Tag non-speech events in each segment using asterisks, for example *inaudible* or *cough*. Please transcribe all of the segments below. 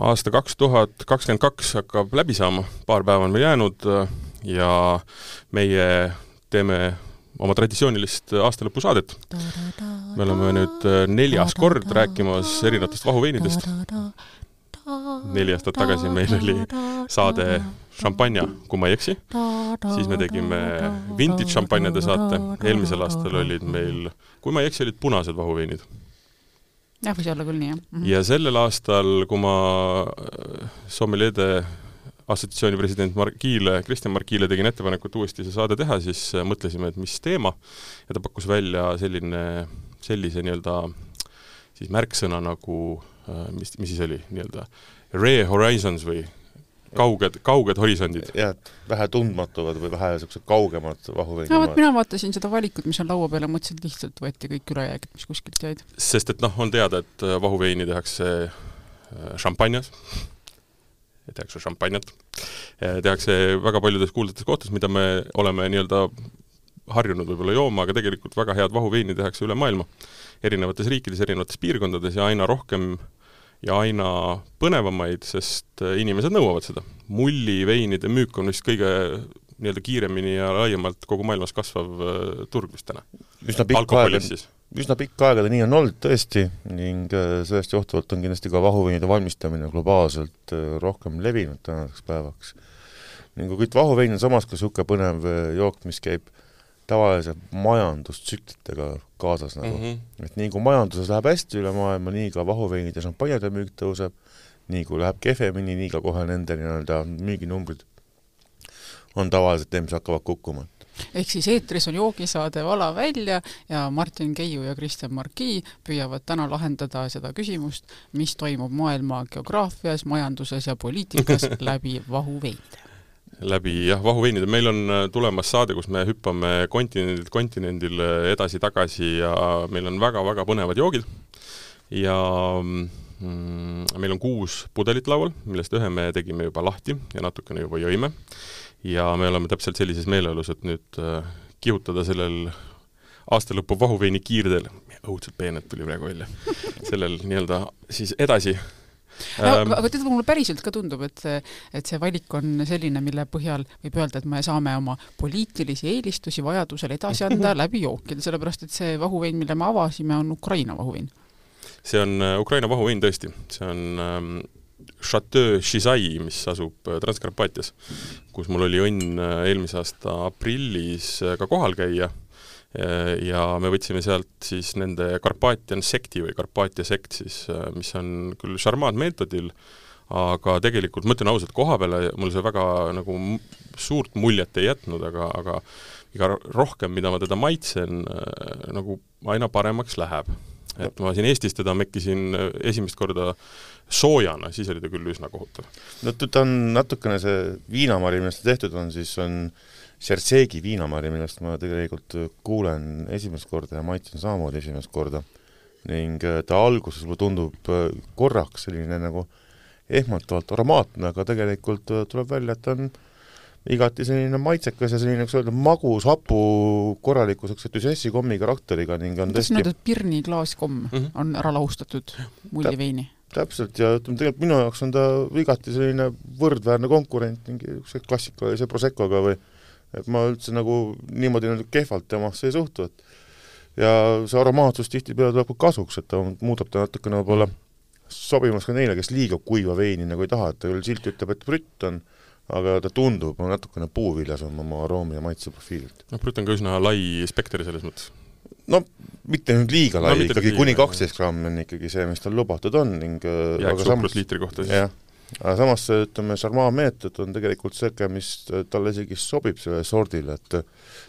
aasta kaks tuhat kakskümmend kaks hakkab läbi saama, paar päeva on veel jäänud ja meie teeme oma traditsioonilist aastalõpusaadet. me oleme nüüd neljas kord rääkimas erinevatest vahuveinidest. neli aastat tagasi meil oli saade šampanja, kui ma ei eksi, siis me tegime vintage šampanjade saate, eelmisel aastal olid meil, kui ma ei eksi, olid punased vahuveinid jah, võis olla küll nii, jah mm. -hmm. ja sellel aastal, kui ma äh, Sommeliede assotsiatsiooni president Margiile, Kristjan Margiile tegin ettepanekut uuesti see saade teha, siis äh, mõtlesime, et mis teema, ja ta pakkus välja selline, sellise nii-öelda siis märksõna nagu, äh, mis, mis siis oli, nii-öelda Rare Horizons või kauged, kauged horisondid. jah, et vähe tundmatuvad või vähe niisugused kaugemad vahuveinimad. no vot, mina vaatasin seda valikut, mis on laua peal ja mõtlesin, et lihtsalt võeti kõik ülejäägid, mis kuskilt jäid. sest et noh, on teada, et äh, vahuveini tehakse äh, šampanjas, tehakse šampanjat, tehakse väga paljudes kuulsates kohtades, mida me oleme nii-öelda harjunud võib-olla jooma, aga tegelikult väga head vahuveini tehakse üle maailma. erinevates riikides, erinevates piirkondades ja aina rohkem äh, ja aina põnevamaid, sest äh, inimesed nõuavad seda. mulliveinide müük on vist kõige nii-öelda kiiremini ja laiemalt kogu maailmas kasvav äh, turg vist täna. üsna pikka aega, üsna pikka aega ta nii on olnud tõesti ning äh, sellest johtuvalt on kindlasti ka vahuveinide valmistamine globaalselt rohkem levinud tänaseks päevaks. ning kui vahuvein on samas ka niisugune põnev jook, mis käib tavalise majandustsüklitega kaasas nagu mm. -hmm. et nii kui majanduses läheb hästi üle maailma, nii ka vahuveinide šampanjade müük tõuseb, nii kui läheb kehvemini, nii ka kohe nende nii-öelda müüginumbrid on tavaliselt need, mis hakkavad kukkuma. ehk siis eetris on joogisaade Vala välja ja Martin Keiu ja Kristjan Marki püüavad täna lahendada seda küsimust, mis toimub maailma geograafias, majanduses ja poliitikas *laughs* läbi vahuveinde läbi jah, vahuveinide, meil on äh, tulemas saade, kus me hüppame kontinendilt kontinendile edasi-tagasi ja meil on väga-väga põnevad joogid. Ja mm, meil on kuus pudelit laual, millest ühe me tegime juba lahti ja natukene juba jõime. ja me oleme täpselt sellises meeleolus, et nüüd äh, kihutada sellel aastalõpu vahuveini kiirteel, õudselt peenelt tuli praegu välja, sellel nii-öelda siis edasi Ähm, aga tead, mulle päriselt ka tundub, et see, et see valik on selline, mille põhjal võib öelda, et me saame oma poliitilisi eelistusi vajadusel edasi anda *laughs* läbi jookide, sellepärast et see vahuvein, mille me avasime, on Ukraina vahuvein. see on äh, Ukraina vahuvein tõesti, see on ähm, Chateau Shizai, mis asub äh, Transkarpaatias, kus mul oli õnn äh, eelmise aasta aprillis ka kohal käia ja me võtsime sealt siis nende Carpathian sekti või Carpathia sekt siis, äh, mis on küll šarmaatmeetodil, aga tegelikult ma ütlen ausalt, koha peale mul see väga nagu suurt muljet ei jätnud, aga, aga iga rohkem, mida ma teda maitsen, äh, nagu aina paremaks läheb. et ma siin Eestis teda mekkisin esimest korda soojana, siis oli ta küll üsna kohutav. no ta on natukene see viinamari, millest ta tehtud on, siis on äh, Serseegi viinamari, millest ma tegelikult kuulen esimest korda ja maitsen samamoodi esimest korda. ning äh, ta alguses mulle tundub äh, korraks selline nagu ehmatavalt aromaatne, aga tegelikult äh, tuleb välja, et ta on igati selline maitsekas ja selline, kuidas öelda, magus, hapu, korraliku niisuguse düsessi kommi karakteriga ning on tõesti kuidas öelda, Pirni klaaskomm mm -hmm. on ära lahustatud mulliveini? täpselt, ja ütleme, tegelikult minu jaoks on ta igati selline võrdväärne konkurent mingi niisuguse klassikalise Proseccoga või et ma üldse nagu niimoodi nagu kehvalt temasse ei suhtu, et ja see aromaatsus tihtipeale tuleb ka kasuks, et ta muudab ta natukene võib-olla sobimas ka neile, kes liiga kuiva veini nagu ei taha, et ta küll silt ütleb, et brütt on, aga ta tundub natukene puuviljasem oma aroomi ja maitseprofiililt. noh, brütt on ka üsna lai spekter selles mõttes. no mitte nüüd liiga lai no,, ikkagi kuni kaksteist grammi on ikkagi see, mis tal lubatud on ning jääks suhkrut liitri kohta siis? jah aga samas ütleme, Charmat meetod on tegelikult niisugune, mis talle isegi sobib sellele sordile, et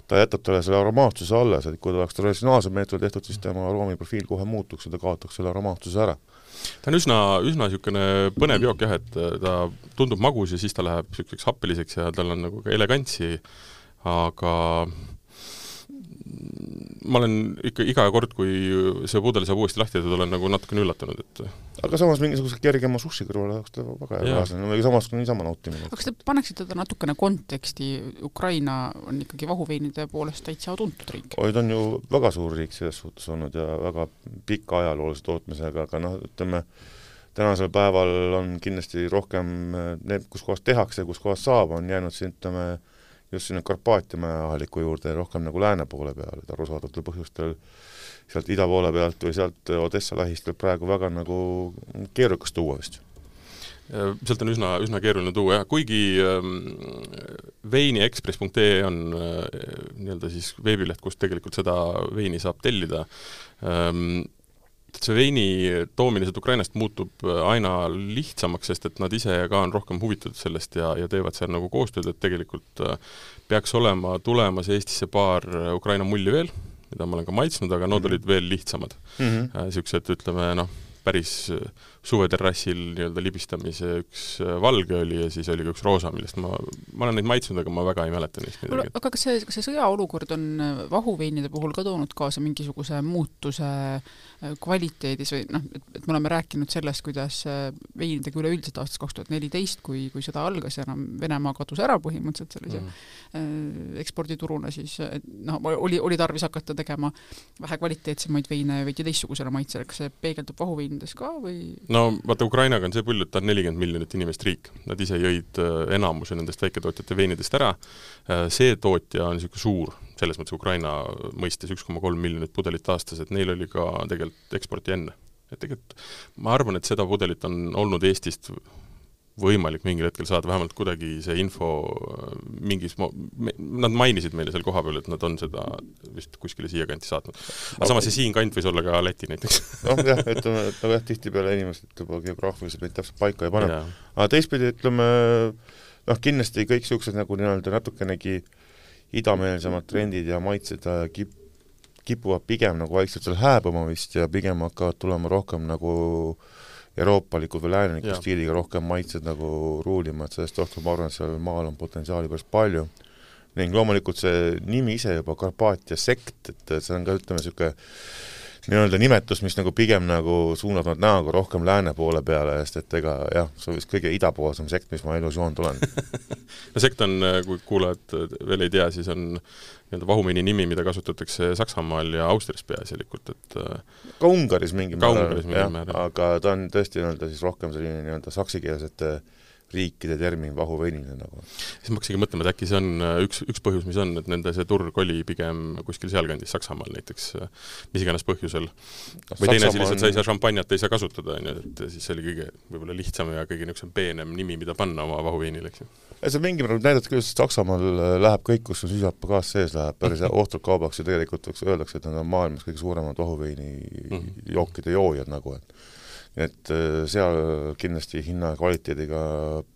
ta jätab talle selle aromaatsuse alles, et kui ta oleks traditsionaalse meetodi tehtud, siis tema aroomiprofiil kohe muutuks ja ta kaotaks selle aromaatsuse ära. ta on üsna, üsna niisugune põnev jook jah, et ta tundub magus ja siis ta läheb niisuguseks happeliseks ja tal on nagu ka elegantsi, aga ma olen ikka iga kord, kui see pudel saab uuesti lahti tehtud, olen nagu natukene üllatunud, et aga samas mingisuguse kergema sushi kõrvale oleks ta väga hea kaaslane või samas ka niisama nautimine. kas te paneksite ta natukene konteksti, Ukraina on ikkagi vahuveinide poolest täitsa tuntud riik? oi, ta on ju väga suur riik selles suhtes olnud ja väga pika ajaloolise tootmisega, aga noh, ütleme, tänasel päeval on kindlasti rohkem need, kus kohas tehakse, kus kohas saab, on jäänud siin ütleme, just sinna Karpaatiamäe ahaliku juurde rohkem nagu lääne poole peale, et arusaadavatel põhjustel sealt ida poole pealt või sealt Odessa lähistelt praegu väga nagu keerukas tuua vist. Sealt on üsna, üsna keeruline tuua jah, kuigi ähm, veiniexpress.ee on äh, nii-öelda siis veebileht, kust tegelikult seda veini saab tellida ähm,, see veini toomine sealt Ukrainast muutub äh, aina lihtsamaks, sest et nad ise ka on rohkem huvitatud sellest ja, ja teevad seal nagu koostööd, et tegelikult äh, peaks olema tulemas Eestisse paar äh, Ukraina mulli veel, mida ma olen ka maitsnud, aga nad olid veel lihtsamad mm. -hmm. Niisugused, ütleme noh, päris suveterrassil nii-öelda libistamise üks äh, valge oli ja siis oli ka üks roosa, millest ma, ma olen neid maitsnud, aga ma väga ei mäleta neist midagi. aga kas see, kas see sõjaolukord on äh, vahuveinide puhul ka toonud kaasa mingisuguse muutuse äh, kvaliteedis või noh, et, et me oleme rääkinud sellest, kuidas veinidega üleüldiselt aastast kaks tuhat neliteist, kui, kui sõda algas ja enam Venemaa kadus ära põhimõtteliselt sellise mm. ekspordituruna, siis noh, oli, oli tarvis hakata tegema vähe kvaliteetsemaid veine veidi teistsugusele maitsele, kas see peegeldub vahuveinides ka või? no vaata, Ukrainaga on see pull, et ta on nelikümmend miljonit inimest riik. Nad ise jõid äh, enamuse nendest väiketootjate veinidest ära, äh, see tootja on niisugune suur, selles mõttes Ukraina mõistes üks koma kolm miljonit pudelit aastas, et neil oli ka tegelikult eksporti enne. et tegelikult ma arvan, et seda pudelit on olnud Eestist võimalik mingil hetkel saada vähemalt kuidagi see info äh, mingis mo-, nad mainisid meile seal kohapeal, et nad on seda vist kuskile siiakanti saatnud. aga samas see siinkant võis olla ka Läti näiteks. noh jah, ütleme, et nagu jah, tihtipeale inimesed juba geograafiliselt neid täpselt paika ei pane. aga teistpidi ütleme, noh kindlasti kõik niisugused nagu nii-öelda natukenegi idameelsemad trendid ja maitsed äh, kip-, kipuvad pigem nagu vaikselt seal hääbuma vist ja pigem hakkavad tulema rohkem nagu äh, euroopaliku või lääneliku stiiliga rohkem maitsed nagu ruulima, et sellest rohkem ma arvan, et seal maal on potentsiaali päris palju. ning loomulikult see nimi ise juba, Karpaatia sekt, et see on ka ütleme, niisugune nii-öelda nimetus, mis nagu pigem nagu suunab nad näoga rohkem lääne poole peale, sest et ega jah, see on vist kõige idapoolsem sekt, mis ma elus joonud olen. *laughs* No sekt on, kui kuulajad veel ei tea, siis on nii-öelda vahumeini nimi, mida kasutatakse Saksamaal ja Austrias peaasjalikult, et ka Ungaris mingil määral, jah, aga ta on tõesti nii-öelda siis rohkem selline nii-öelda saksikeelsete äh, riikide termin vahuveinina nagu. siis ma hakkasingi mõtlema, et äkki see on äh, üks, üks põhjus, mis on, et nende see turg oli pigem kuskil sealkandis, Saksamaal näiteks, äh, mis iganes põhjusel või teine asi lihtsalt, sa ei saa šampanjat ei saa kasutada, on ju, et siis see oli kõige võib-olla lihtsam ja kõige niisugusem peenem nimi, mida panna oma vahuveinile, eks ju. see mingil määral näidati küll, et Saksamaal äh, läheb kõik, kus on süsihappegaas sees, läheb päris *laughs* ohtralt kaubaks ja tegelikult öeldakse, et nad on maailmas kõige suuremad vahuveini mm -hmm. jookide joojad nagu, et et äh, seal kindlasti hinna ja kvaliteediga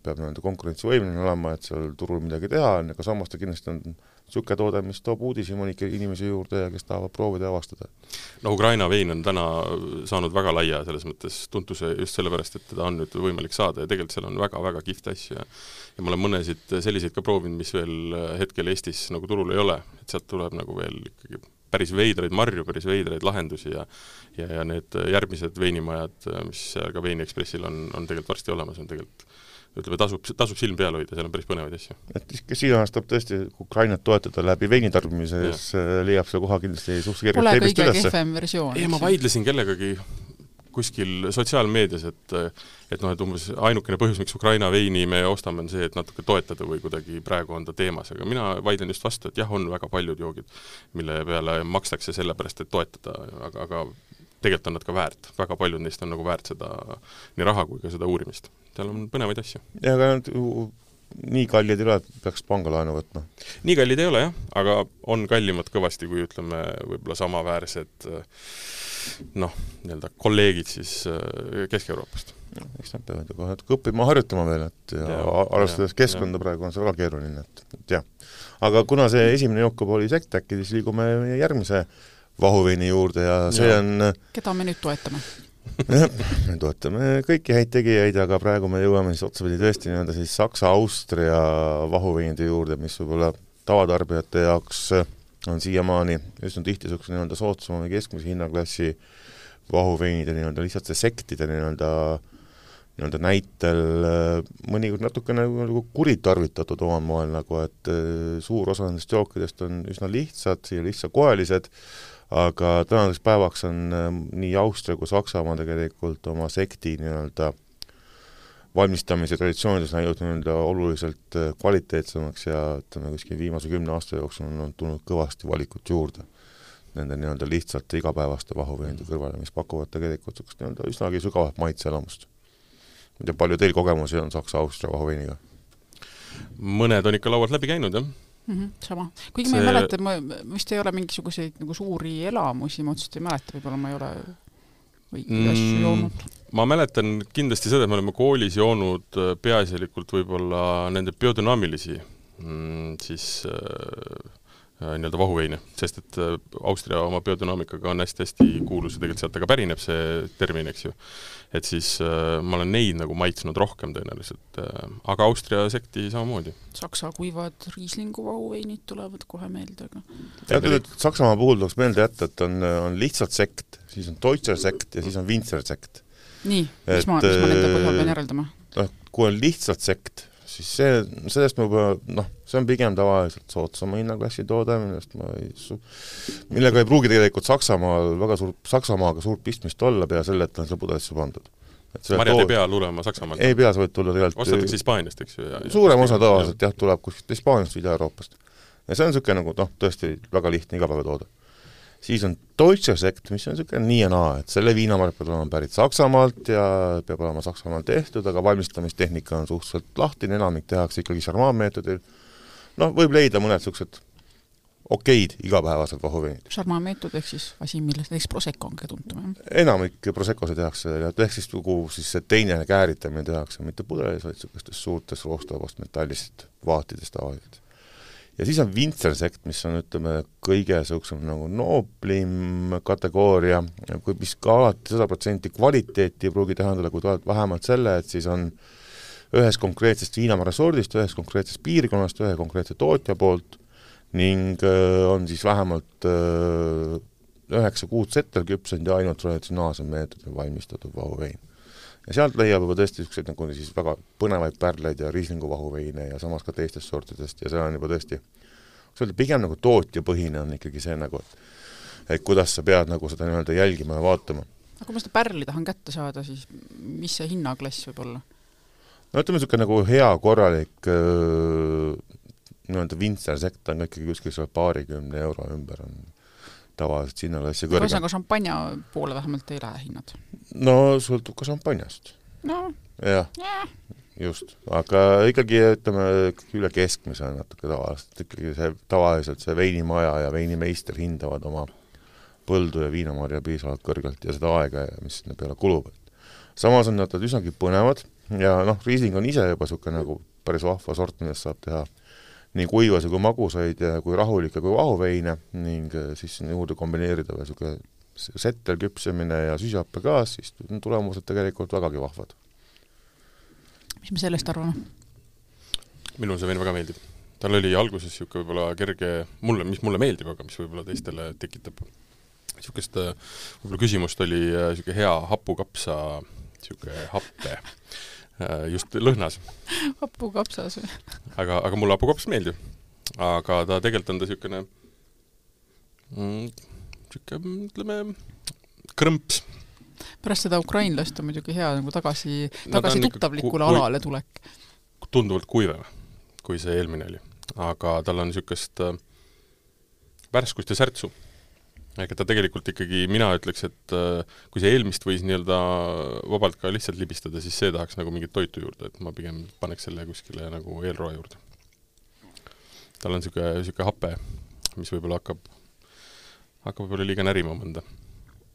peab nii-öelda konkurentsivõimeline olema, et seal turul midagi teha on, aga samas ta kindlasti on niisugune toode, mis toob uudishimu inimesi juurde ja kes tahavad proovida ja avastada. no Ukraina vein on täna saanud väga laia selles mõttes tuntuse just sellepärast, et teda on nüüd võimalik saada ja tegelikult seal on väga-väga kihvte asju ja ja ma olen mõnesid selliseid ka proovinud, mis veel hetkel Eestis nagu turul ei ole, et sealt tuleb nagu veel ikkagi päris veidraid marju, päris veidraid lahendusi ja ja, ja need järgmised veinimajad, mis ka Veini Ekspressil on, on tegelikult varsti olemas, on tegelikult ütleme, tasub, tasub silm peal hoida, seal on päris põnevaid asju. et iganes tahab tõesti Ukrainat toetada läbi veinitarbimise, siis leiab selle koha kindlasti suhteliselt kergelt kehvem versioon. ei, ma vaidlesin kellegagi kuskil sotsiaalmeedias, et et noh, et umbes ainukene põhjus, miks Ukraina veini me ostame, on see, et natuke toetada või kuidagi praegu on ta teemas, aga mina vaidlen just vastu, et jah, on väga paljud joogid, mille peale makstakse sellepärast, et toetada, aga, aga tegelikult on nad ka väärt, väga paljud neist on nagu väärt seda nii raha kui ka seda uurimist. seal on põnevaid asju. ja aga nii kallid ei ole, et peaks pangalaenu võtma? nii kallid ei ole jah, aga on kallimad kõvasti kui ütleme, võib-olla samaväärsed noh, nii-öelda kolleegid siis äh, Kesk-Euroopast. eks nad peavad ju kohe natuke õppima, harjutama veel, et ja, ja arvestades keskkonda ja. praegu on see väga keeruline, et, et jah. aga kuna see esimene jook oli sekt, äkki siis liigume järgmise vahuveini juurde ja see ja. on keda me nüüd toetame? Jah, me toetame kõiki häid tegijaid, aga praegu me jõuame siis otsapidi tõesti nii-öelda siis Saksa-Austria vahuveinide juurde, mis võib-olla tavatarbijate jaoks on siiamaani üsna tihti niisuguse nii-öelda soodsama või keskmise hinnaklassi vahuveinide nii-öelda lihtsalt see sektide nii-öelda nii-öelda näitel mõnikord natukene nagu kuritarvitatud omal moel, nagu et suur osa nendest jookidest on üsna lihtsad ja lihtsakoelised, aga tänaseks päevaks on nii Austria kui Saksamaa tegelikult oma sekti nii-öelda valmistamise traditsioonides läinud nii-öelda oluliselt kvaliteetsemaks ja ütleme, kuskil viimase kümne aasta jooksul on tulnud kõvasti valikut juurde nende nii-öelda lihtsalt igapäevaste vahuveinide kõrvale, mis pakuvad tegelikult niisugust nii-öelda üsnagi sügavat maitseelamust. ma ei tea, palju teil kogemusi on Saksa-Austria vahuveiniga? mõned on ikka laualt läbi käinud, jah mm. -hmm, sama. kuigi see... ma ei mäleta, ma vist ei ole mingisuguseid nagu suuri elamusi, ma otseselt ei mäleta, võib-olla ma ei ole õigeid mm, asju joonud. ma mäletan kindlasti seda, et me oleme koolis joonud äh, peaasjalikult võib-olla nende biodünaamilisi mm, siis äh, Äh, nii-öelda vahuveine, sest et äh, Austria oma biodünaamikaga on hästi-hästi kuulus ja tegelikult sealt ka pärineb see termin, eks ju. et siis äh, ma olen neid nagu maitsnud rohkem tõenäoliselt äh,, aga Austria sekti samamoodi. Saksa kuivad riislingu vahuveinid tulevad kohe meelde, aga jah, nüüd Saksamaa puhul tuleks meelde jätta, et on, on lihtsalt sekt, siis on Deutscher sekt ja siis on Winzer sekt. nii, mis ma, mis ma nende põhjal pean järeldama? noh, kui on lihtsalt sekt, siis see, sellest ma juba noh, see on pigem tavaliselt soodsama hinnaklassi toode, millest ma ei su-, millega ei pruugi tegelikult Saksamaal väga suurt, Saksamaaga suurt pistmist olla peale selle, et on selle pudelisse pandud. marjad ei pea tulema Saksamaalt? ei pea, sa võid tulla tegelikult ostetakse Hispaaniast, eks ju? suurem osa tavaliselt jah, tuleb kuskilt Hispaaniast või Ida-Euroopast. ja see on niisugune nagu noh, tõesti väga lihtne igapäevatoode siis on Deutsche Sekt, mis on niisugune nii ja naa, et selle viinamark peab olema pärit Saksamaalt ja peab olema Saksamaal tehtud, aga valmistamistehnika on suhteliselt lahtine, enamik tehakse ikkagi šarmaanmeetodil, noh, võib leida mõned niisugused okeid igapäevased vahuveinid. šarmaanmeetod ehk siis asi, millest näiteks Prosecco on kõige tuntum, jah? enamik Proseccosid tehakse, ehk siis kogu siis see teine kääritamine tehakse mitte pudelis, vaid niisugustes suurtes roostuvast metallist vaatidest tavaliselt ja siis on Winzer-sekt, mis on, ütleme, kõige niisugusem nagu nooblim kategooria, kui mis ka alati sada protsenti kvaliteeti ei pruugi tähendada, kui tuleb vähemalt selle, et siis on ühest konkreetsest viinamarja sordist, ühest konkreetsest piirkonnast, ühe konkreetse tootja poolt ning äh, on siis vähemalt äh, üheksa kuud settel küpsenud ja ainult traditsionaalsel meetodil valmistatud vahuvein ja sealt leiab juba tõesti niisuguseid nagu siis väga põnevaid pärleid ja riislingu vahuveine ja samas ka teistest sortidest ja see on juba tõesti, kuidas öelda, pigem nagu tootjapõhine on ikkagi see nagu, et et kuidas sa pead nagu seda nii-öelda jälgima ja vaatama. aga kui ma seda pärli tahan kätte saada, siis mis see hinnaklass võib olla? No ütleme, niisugune nagu hea korralik nii-öelda vintsersekt on ka ikkagi kuskil seal paarikümne euro ümber on tavaliselt hinnaklassi kõrgem. ühesõnaga šampanja poole vähemalt ei lähe hinnad? no sõltub ka šampanjast. no jah ja., just, aga ikkagi ütleme, üle keskmise on natuke tavaliselt, ikkagi see, tavaliselt see veinimaja ja veinimeister hindavad oma põldu ja viinamarja piisavalt kõrgelt ja seda aega, mis sinna peale kulub. samas on nad üsnagi põnevad ja noh, Riisling on ise juba niisugune nagu päris vahva sort, millest saab teha nii kuivasi kui magusaid ja kui rahulikke kui vahuveine ning äh, siis sinna juurde kombineerida veel niisugune settel küpsemine ja süsihappegaas, siis on tulemused tegelikult vägagi vahvad. mis me sellest arvame? minule see vein väga meeldib. tal oli alguses niisugune võib-olla kerge, mulle, mis mulle meeldib, aga mis võib-olla teistele tekitab niisugust äh, võib-olla küsimust, oli niisugune äh, hea hapukapsa niisugune happe just lõhnas. hapukapsas või? aga, aga mulle hapukaps meeldib. aga ta tegelikult on ta niisugune niisugune mm, ütleme, krõmps. pärast seda ukrainlast on muidugi hea nagu tagasi, tagasi no, tuttavlikule ku, alale tulek. tunduvalt kuivam, kui see eelmine oli. aga tal on niisugust äh, värskust ja särtsu ega ta tegelikult ikkagi, mina ütleks, et äh, kui see eelmist võis nii-öelda vabalt ka lihtsalt libistada, siis see tahaks nagu mingit toitu juurde, et ma pigem paneks selle kuskile nagu eelroa juurde. tal on niisugune, niisugune hape, mis võib-olla hakkab, hakkab võib-olla liiga närima mõnda.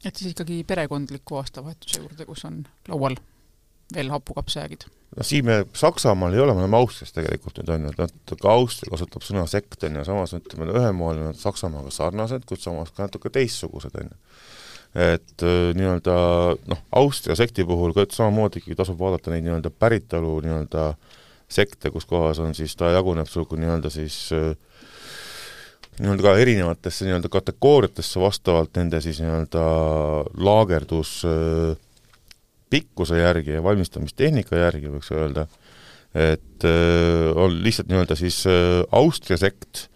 et siis ikkagi perekondliku aastavahetuse juurde, kus on laual veel hapukapsajäägid noh, siin me Saksamaal ei ole, me oleme Austrias tegelikult nüüd on ju, et ka Austria kasutab sõna sekt on ju, samas ütleme, ühel moel on nad Saksamaaga sarnased, kuid samas ka natuke teistsugused on ju. et äh, nii-öelda noh, Austria sekti puhul ka samamoodi ikkagi tasub vaadata neid nii-öelda päritolu nii-öelda sekte, kus kohas on siis, ta jaguneb sul nii-öelda siis äh, nii-öelda ka erinevatesse nii-öelda kategooriatesse vastavalt nende siis nii-öelda laagerdus äh, pikkuse järgi ja valmistamistehnika järgi võiks öelda, et äh, on lihtsalt nii-öelda siis äh, Austria sekt,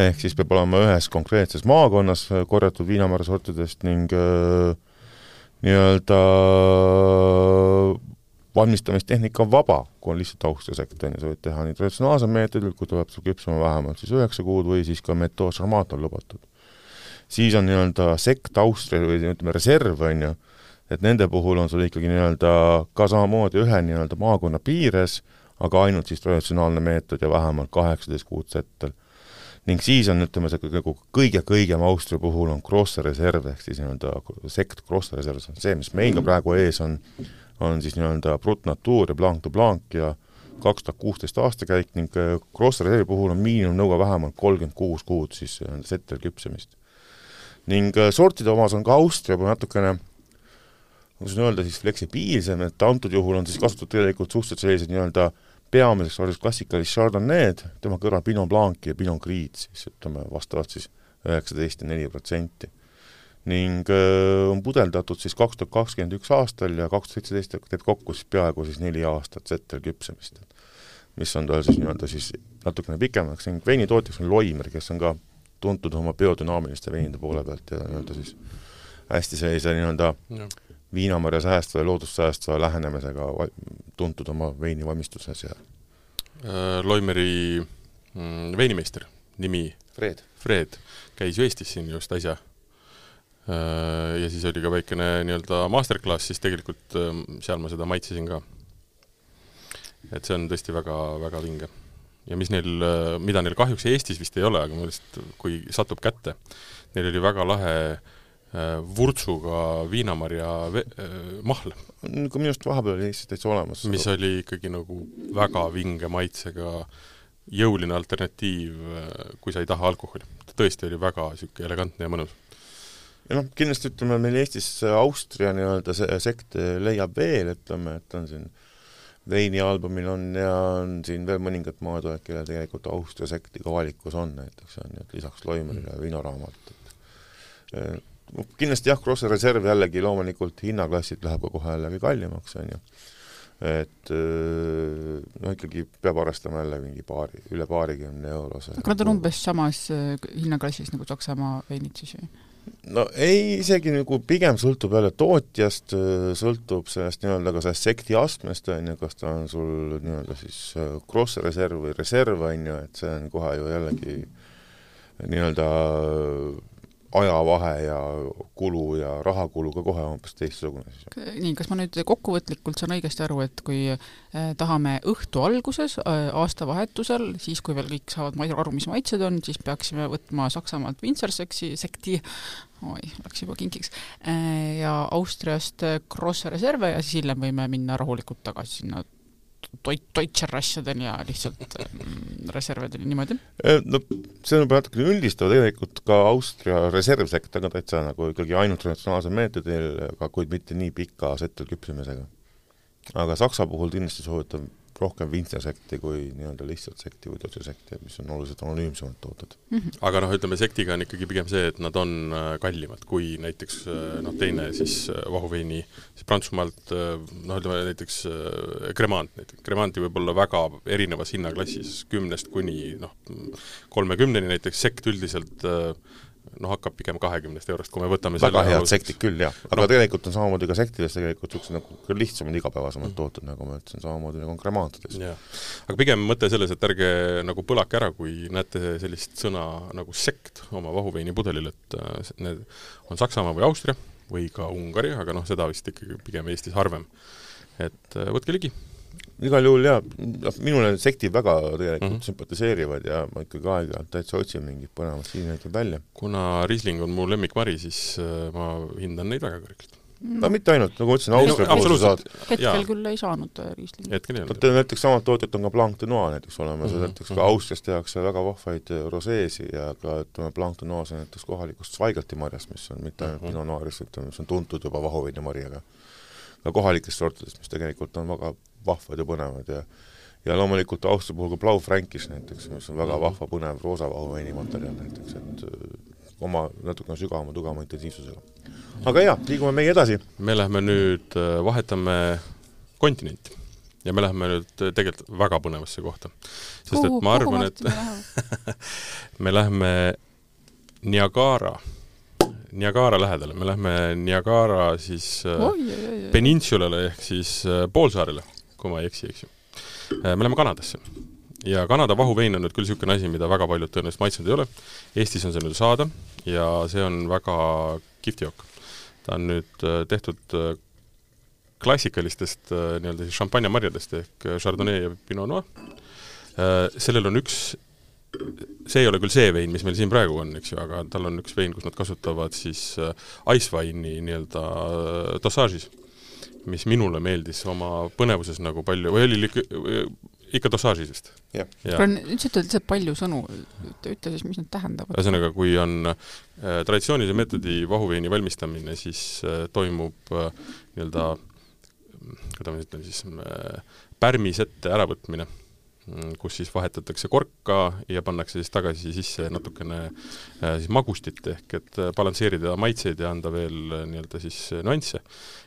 ehk siis peab olema ühes konkreetses maakonnas korjatud viinamarjasortidest ning äh, nii-öelda valmistamistehnika on vaba, kui on lihtsalt Austria sekt, on ju, sa võid teha nii traditsionaalsel meetodil, kui tuleb sul küpsema vähemalt siis üheksa kuud või siis ka metoosarmaat on lubatud. siis on nii-öelda sekt Austria või ütleme, reserv, on ju, et nende puhul on sul ikkagi nii-öelda ka samamoodi ühe nii-öelda maakonna piires, aga ainult siis traditsionaalne meetod ja vähemalt kaheksateist kuud settel. ning siis on, ütleme, see nagu kõige-kõigem Austria puhul on Grosser reserv, ehk siis nii-öelda sekt Grosser reserv, see on see, mis meil ka praegu ees on, on siis nii-öelda Brut Natur ja Blanc de Blanc ja kaks tuhat kuusteist aastakäik ning Grosser reservi puhul on miinimumnõue vähemalt kolmkümmend kuus kuud siis settel küpsemist. ning sortide omas on ka Austria juba natukene kuidas öelda siis fleksibiilsem, et antud juhul on siis kasutatud tegelikult suhteliselt sellised nii-öelda äh, peamiseks oli klassikalist Chardonnay'd, tema kõrval Pinot Blanc'i ja Pinot Grid's, siis ütleme vastavalt siis üheksateist ja neli protsenti. ning öö, on pudeldatud siis kaks tuhat kakskümmend üks aastal ja kaks tuhat seitseteist teeb kokku siis peaaegu siis neli aastat settel küpsemist. mis on tal siis nii-öelda siis natukene pikemaks ning veinitootjaks on Loimer, kes on ka tuntud oma biodünaamiliste veinide poole pealt ja nii-öelda siis hästi sellise nii-öelda viinamarja säästva ja loodust säästva lähenemisega tuntud oma veini valmistuses ja äh, Loimeri mm, veinimeister, nimi Fred. Fred, käis ju Eestis siin just äsja äh,. Ja siis oli ka väikene nii-öelda masterclass, siis tegelikult äh, seal ma seda maitsesin ka. et see on tõesti väga, väga vinge. ja mis neil, äh, mida neil kahjuks Eestis vist ei ole, aga minu meelest kui satub kätte, neil oli väga lahe Äh, vurtsuga viinamarja äh, mahl. ka minu arust vahepeal oli Eestis täitsa olemas. mis oli ikkagi nagu väga vinge maitsega jõuline alternatiiv, äh, kui sa ei taha alkoholi. ta tõesti oli väga niisugune elegantne ja mõnus. ja noh, kindlasti ütleme, meil Eestis Austria nii-öelda see sekt leiab veel, ütleme, et on siin veini albumil on ja on siin veel mõningad maatoojad, kellel tegelikult Austria sekti ka valikus on, näiteks on ju, et lisaks Loimerile mm. viinaraamat, et kindlasti jah, Cross Reserve jällegi loomulikult hinnaklassilt läheb ka kohe jällegi kallimaks, on ju. et no ikkagi peab arvestama jälle mingi paari, üle paarikümne eurose. aga nad on umbes samas hinnaklassis nagu Saksamaa veinid siis või? no ei, isegi nagu pigem sõltub jälle tootjast, sõltub sellest nii-öelda ka sellest sekti astmest, on ju, kas ta on sul nii-öelda siis cross reserv või reserv, on ju, et see on kohe ju jällegi nii-öelda ajavahe ja kulu ja rahakulu ka kohe hoopis teistsugune siis. nii, kas ma nüüd kokkuvõtlikult saan õigesti aru, et kui eh, tahame õhtu alguses eh,, aastavahetusel, siis kui veel kõik saavad aru, mis maitsed on, siis peaksime võtma Saksamaalt Winzerseksi sekti, oi, läks juba kinkiks eh,, ja Austriast Grosse Reserve ja siis hiljem võime minna rahulikult tagasi sinna toit, Deutscher asjadeni ja lihtsalt mm, reservideni, niimoodi? Äh, no see on juba natukene üldistav, tegelikult ka Austria reservsektor on täitsa nagu ikkagi ainult traditsionaalsel meetodil, aga kuid mitte nii pika settel küpsemisega. aga Saksa puhul kindlasti soovitan rohkem vintsersekti kui nii-öelda lihtsalt sekti või toidusekti, mis on oluliselt anonüümsemad tooted mm. -hmm. aga noh, ütleme sektiga on ikkagi pigem see, et nad on äh, kallimad kui näiteks äh, noh, teine siis äh, vahuveini siis Prantsusmaalt noh, ütleme näiteks Cremant näiteks, Cremanti võib olla väga erinevas hinnaklassis, kümnest kuni noh, kolmekümneni näiteks, sekt üldiselt äh, noh, hakkab pigem kahekümnest eurost, kui me võtame väga head sektid küll, jah. aga no. tegelikult on samamoodi ka sektides tegelikult niisugused nagu lihtsamad, igapäevasemad mm. tooted, nagu ma ütlesin, samamoodi nagu on kremaatides. aga pigem mõte selles, et ärge nagu põlake ära, kui näete sellist sõna nagu sekt oma vahuveinipudelil, et äh, need on Saksamaa või Austria või ka Ungari, aga noh, seda vist ikkagi pigem Eestis harvem. et äh, võtke ligi igal juhul jaa, noh minule need sektid väga tegelikult mm -hmm. sümpatiseerivad ja ma ikkagi aeg-ajalt täitsa otsin mingit põnevat siineid välja. kuna Riesling on mu lemmikmari, siis äh, ma hindan neid väga kõrgelt no mitte ainult, nagu ma ütlesin, Austria puhul sa saad hetkel jaa. küll ei saanud äh, Rieslingi. hetkel ei olnud. vot näiteks samad tootjad on ka Blanc de Noir näiteks olemas mm -hmm. näiteks ka mhm. Austrias tehakse väga vahvaid äh, roseesi ja ka ütleme, Blanc de Noir, see on näiteks kohalikust Zweigelti marjast, mis on mitte ainult mm -hmm. Pinot Noiris, ütleme, mis on tuntud juba vahuviinimarjaga. aga ka kohalikest sortidest, mis tegelikult on väga vahvad ja põnevad ja ja loomulikult Austria puhul ka Blau Frankis näiteks, mis on väga mhm. vahva, põnev roosavahu veinimaterjal näiteks, et oma natukene sügavama, tugevama intensiivsusega. aga jaa, liigume meie edasi. me läheme nüüd, vahetame kontinenti ja me läheme nüüd tegelikult väga põnevasse kohta. sest et ma arvan, et *laughs* me läheme Niagara Niagara lähedale, me lähme Niagara siis oi, oi, oi. peninsulale ehk siis äh, poolsaarele, kui ma ei eksi, eks ju. Äh, me läheme Kanadasse. ja Kanada vahuvein on nüüd küll niisugune asi, mida väga paljud tõenäoliselt maitsnud ei ole. Eestis on see nüüd saada ja see on väga kihvt jook. ta on nüüd äh, tehtud klassikalistest nii-öelda siis šampanjamarjadest ehk Chardonnay ja Pinot Noir. sellel on üks see ei ole küll see vein, mis meil siin praegu on, eks ju, aga tal on üks vein, kus nad kasutavad siis äh, ice wine'i nii-öelda äh, dossaažis, mis minule meeldis oma põnevuses nagu palju, või oli ikka, dossaažis vist? kuule, nüüd sa ütled lihtsalt palju sõnu, ütle siis, mis need tähendavad. ühesõnaga, kui on äh, traditsioonilise meetodi vahuveini valmistamine, siis äh, toimub äh, nii-öelda, kuidas ma ütlen siis äh,, pärmisette äravõtmine Mm, kus siis vahetatakse korka ja pannakse siis tagasi sisse natukene äh, siis magustit, ehk et äh, balansseerida maitseid ja anda veel äh, nii-öelda siis nüansse.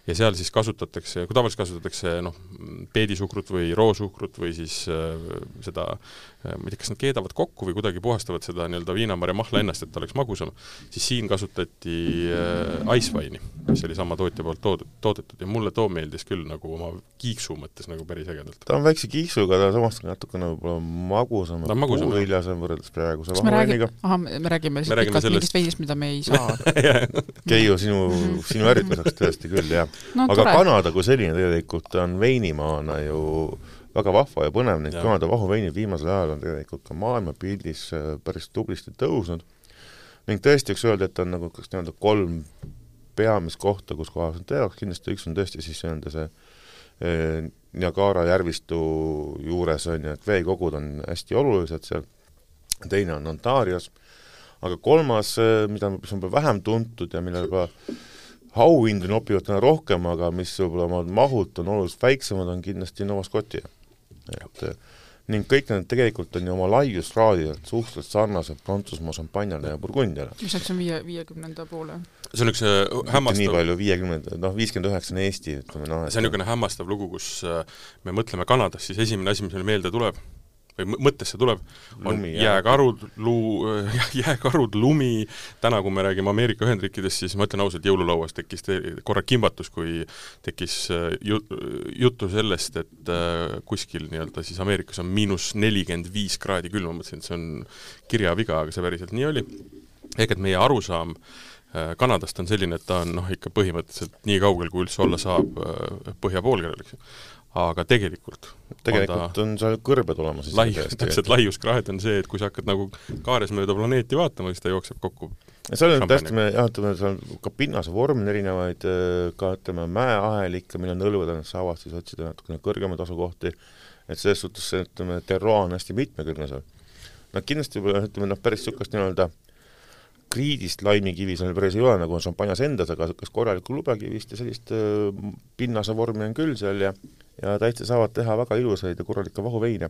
Ja seal siis kasutatakse, kui tavaliselt kasutatakse noh, peedisuhkrut või roosuhkrut või siis äh, seda äh, ma ei tea, kas nad keedavad kokku või kuidagi puhastavad seda nii-öelda viinamarja mahla ennast, et ta oleks magusam, siis siin kasutati äh, ice wine'i, mis oli sama tootja poolt tood-, toodetud. Ja mulle too meeldis küll nagu oma kiiksu mõttes nagu päris ägedalt. ta on väikse kiiksuga, ta samas natukene võib-olla magusam, puuviljasem võrreldes praeguse vahuveiniga. ahah, me räägime siis pikalt sellest... mingist veinist, mida me ei *laughs* saa. Keiu, sinu, sinu ärritluseks tõesti küll, jah no,. aga tore. Kanada kui selline tegelikult on veinimaana ju väga vahva ja põnev, neid Kanada vahuveinid viimasel ajal on tegelikult ka maailmapildis äh, päris tublisti tõusnud ning tõesti võiks öelda, et on nagu kas nii-öelda kolm peamist kohta, kus kohas nad teevad, kindlasti üks on tõesti siis nii-öelda see eh, Niagara järvistu juures on ju, et veekogud on hästi olulised seal, teine on Ontarios, aga kolmas, äh, mida, mis on vähem tuntud ja millele ka auhindu nopivad täna rohkem, aga mis võib-olla oma mahult on oluliselt väiksemad, on kindlasti Nova Scotia. et ning kõik need tegelikult on ju oma laiuskraadilt suhteliselt sarnased Prantsusmaa šampanjale ja Burgundiale. mis see on viie, viiekümnenda poole? see on üks äh, hämmastav nii palju, viiekümnenda, noh, viiskümmend üheksa on Eesti, ütleme noh see on niisugune hämmastav lugu, kus äh, me mõtleme Kanadas, siis esimene asi, mis meile meelde tuleb, või mõttesse tuleb, on lumi, jääkarud, luu, *laughs* jääkarud, lumi, täna, kui me räägime Ameerika Ühendriikidest, siis ma ütlen ausalt, jõululauas tekkis korra kimbatus, kui tekkis äh, ju-, juttu sellest, et äh, kuskil nii-öelda siis Ameerikas on miinus nelikümmend viis kraadi külma, mõtlesin, et see on kirjaviga, aga see päriselt nii oli. ehk et meie arusaam äh, Kanadast on selline, et ta on noh, ikka põhimõtteliselt nii kaugel, kui üldse olla saab põhja poolkeral, eks ju aga tegelikult tegelikult on, on seal kõrbed olemas. laius, täpselt, laiuskraad on see, et kui sa hakkad nagu kaares mööda planeeti vaatama, siis ta jookseb kokku seal on täpselt, me jah, ütleme, seal ka pinnase vorm on erinevaid, ka ütleme, mäeahelikke, mille nõlved on saavad siis otsida natukene kõrgemaid asukohti, et selles suhtes see, ütleme, terroir on hästi mitmekülgne seal. no kindlasti võib-olla ütleme noh, päris niisugust nii-öelda kriidist laimikivi seal päris ei ole, nagu on šampanjas endas, aga kas korralikku lubekivist ja sellist pinnase vormi on küll seal ja ja täitsa saavad teha väga ilusaid ja korralikke vahuveine.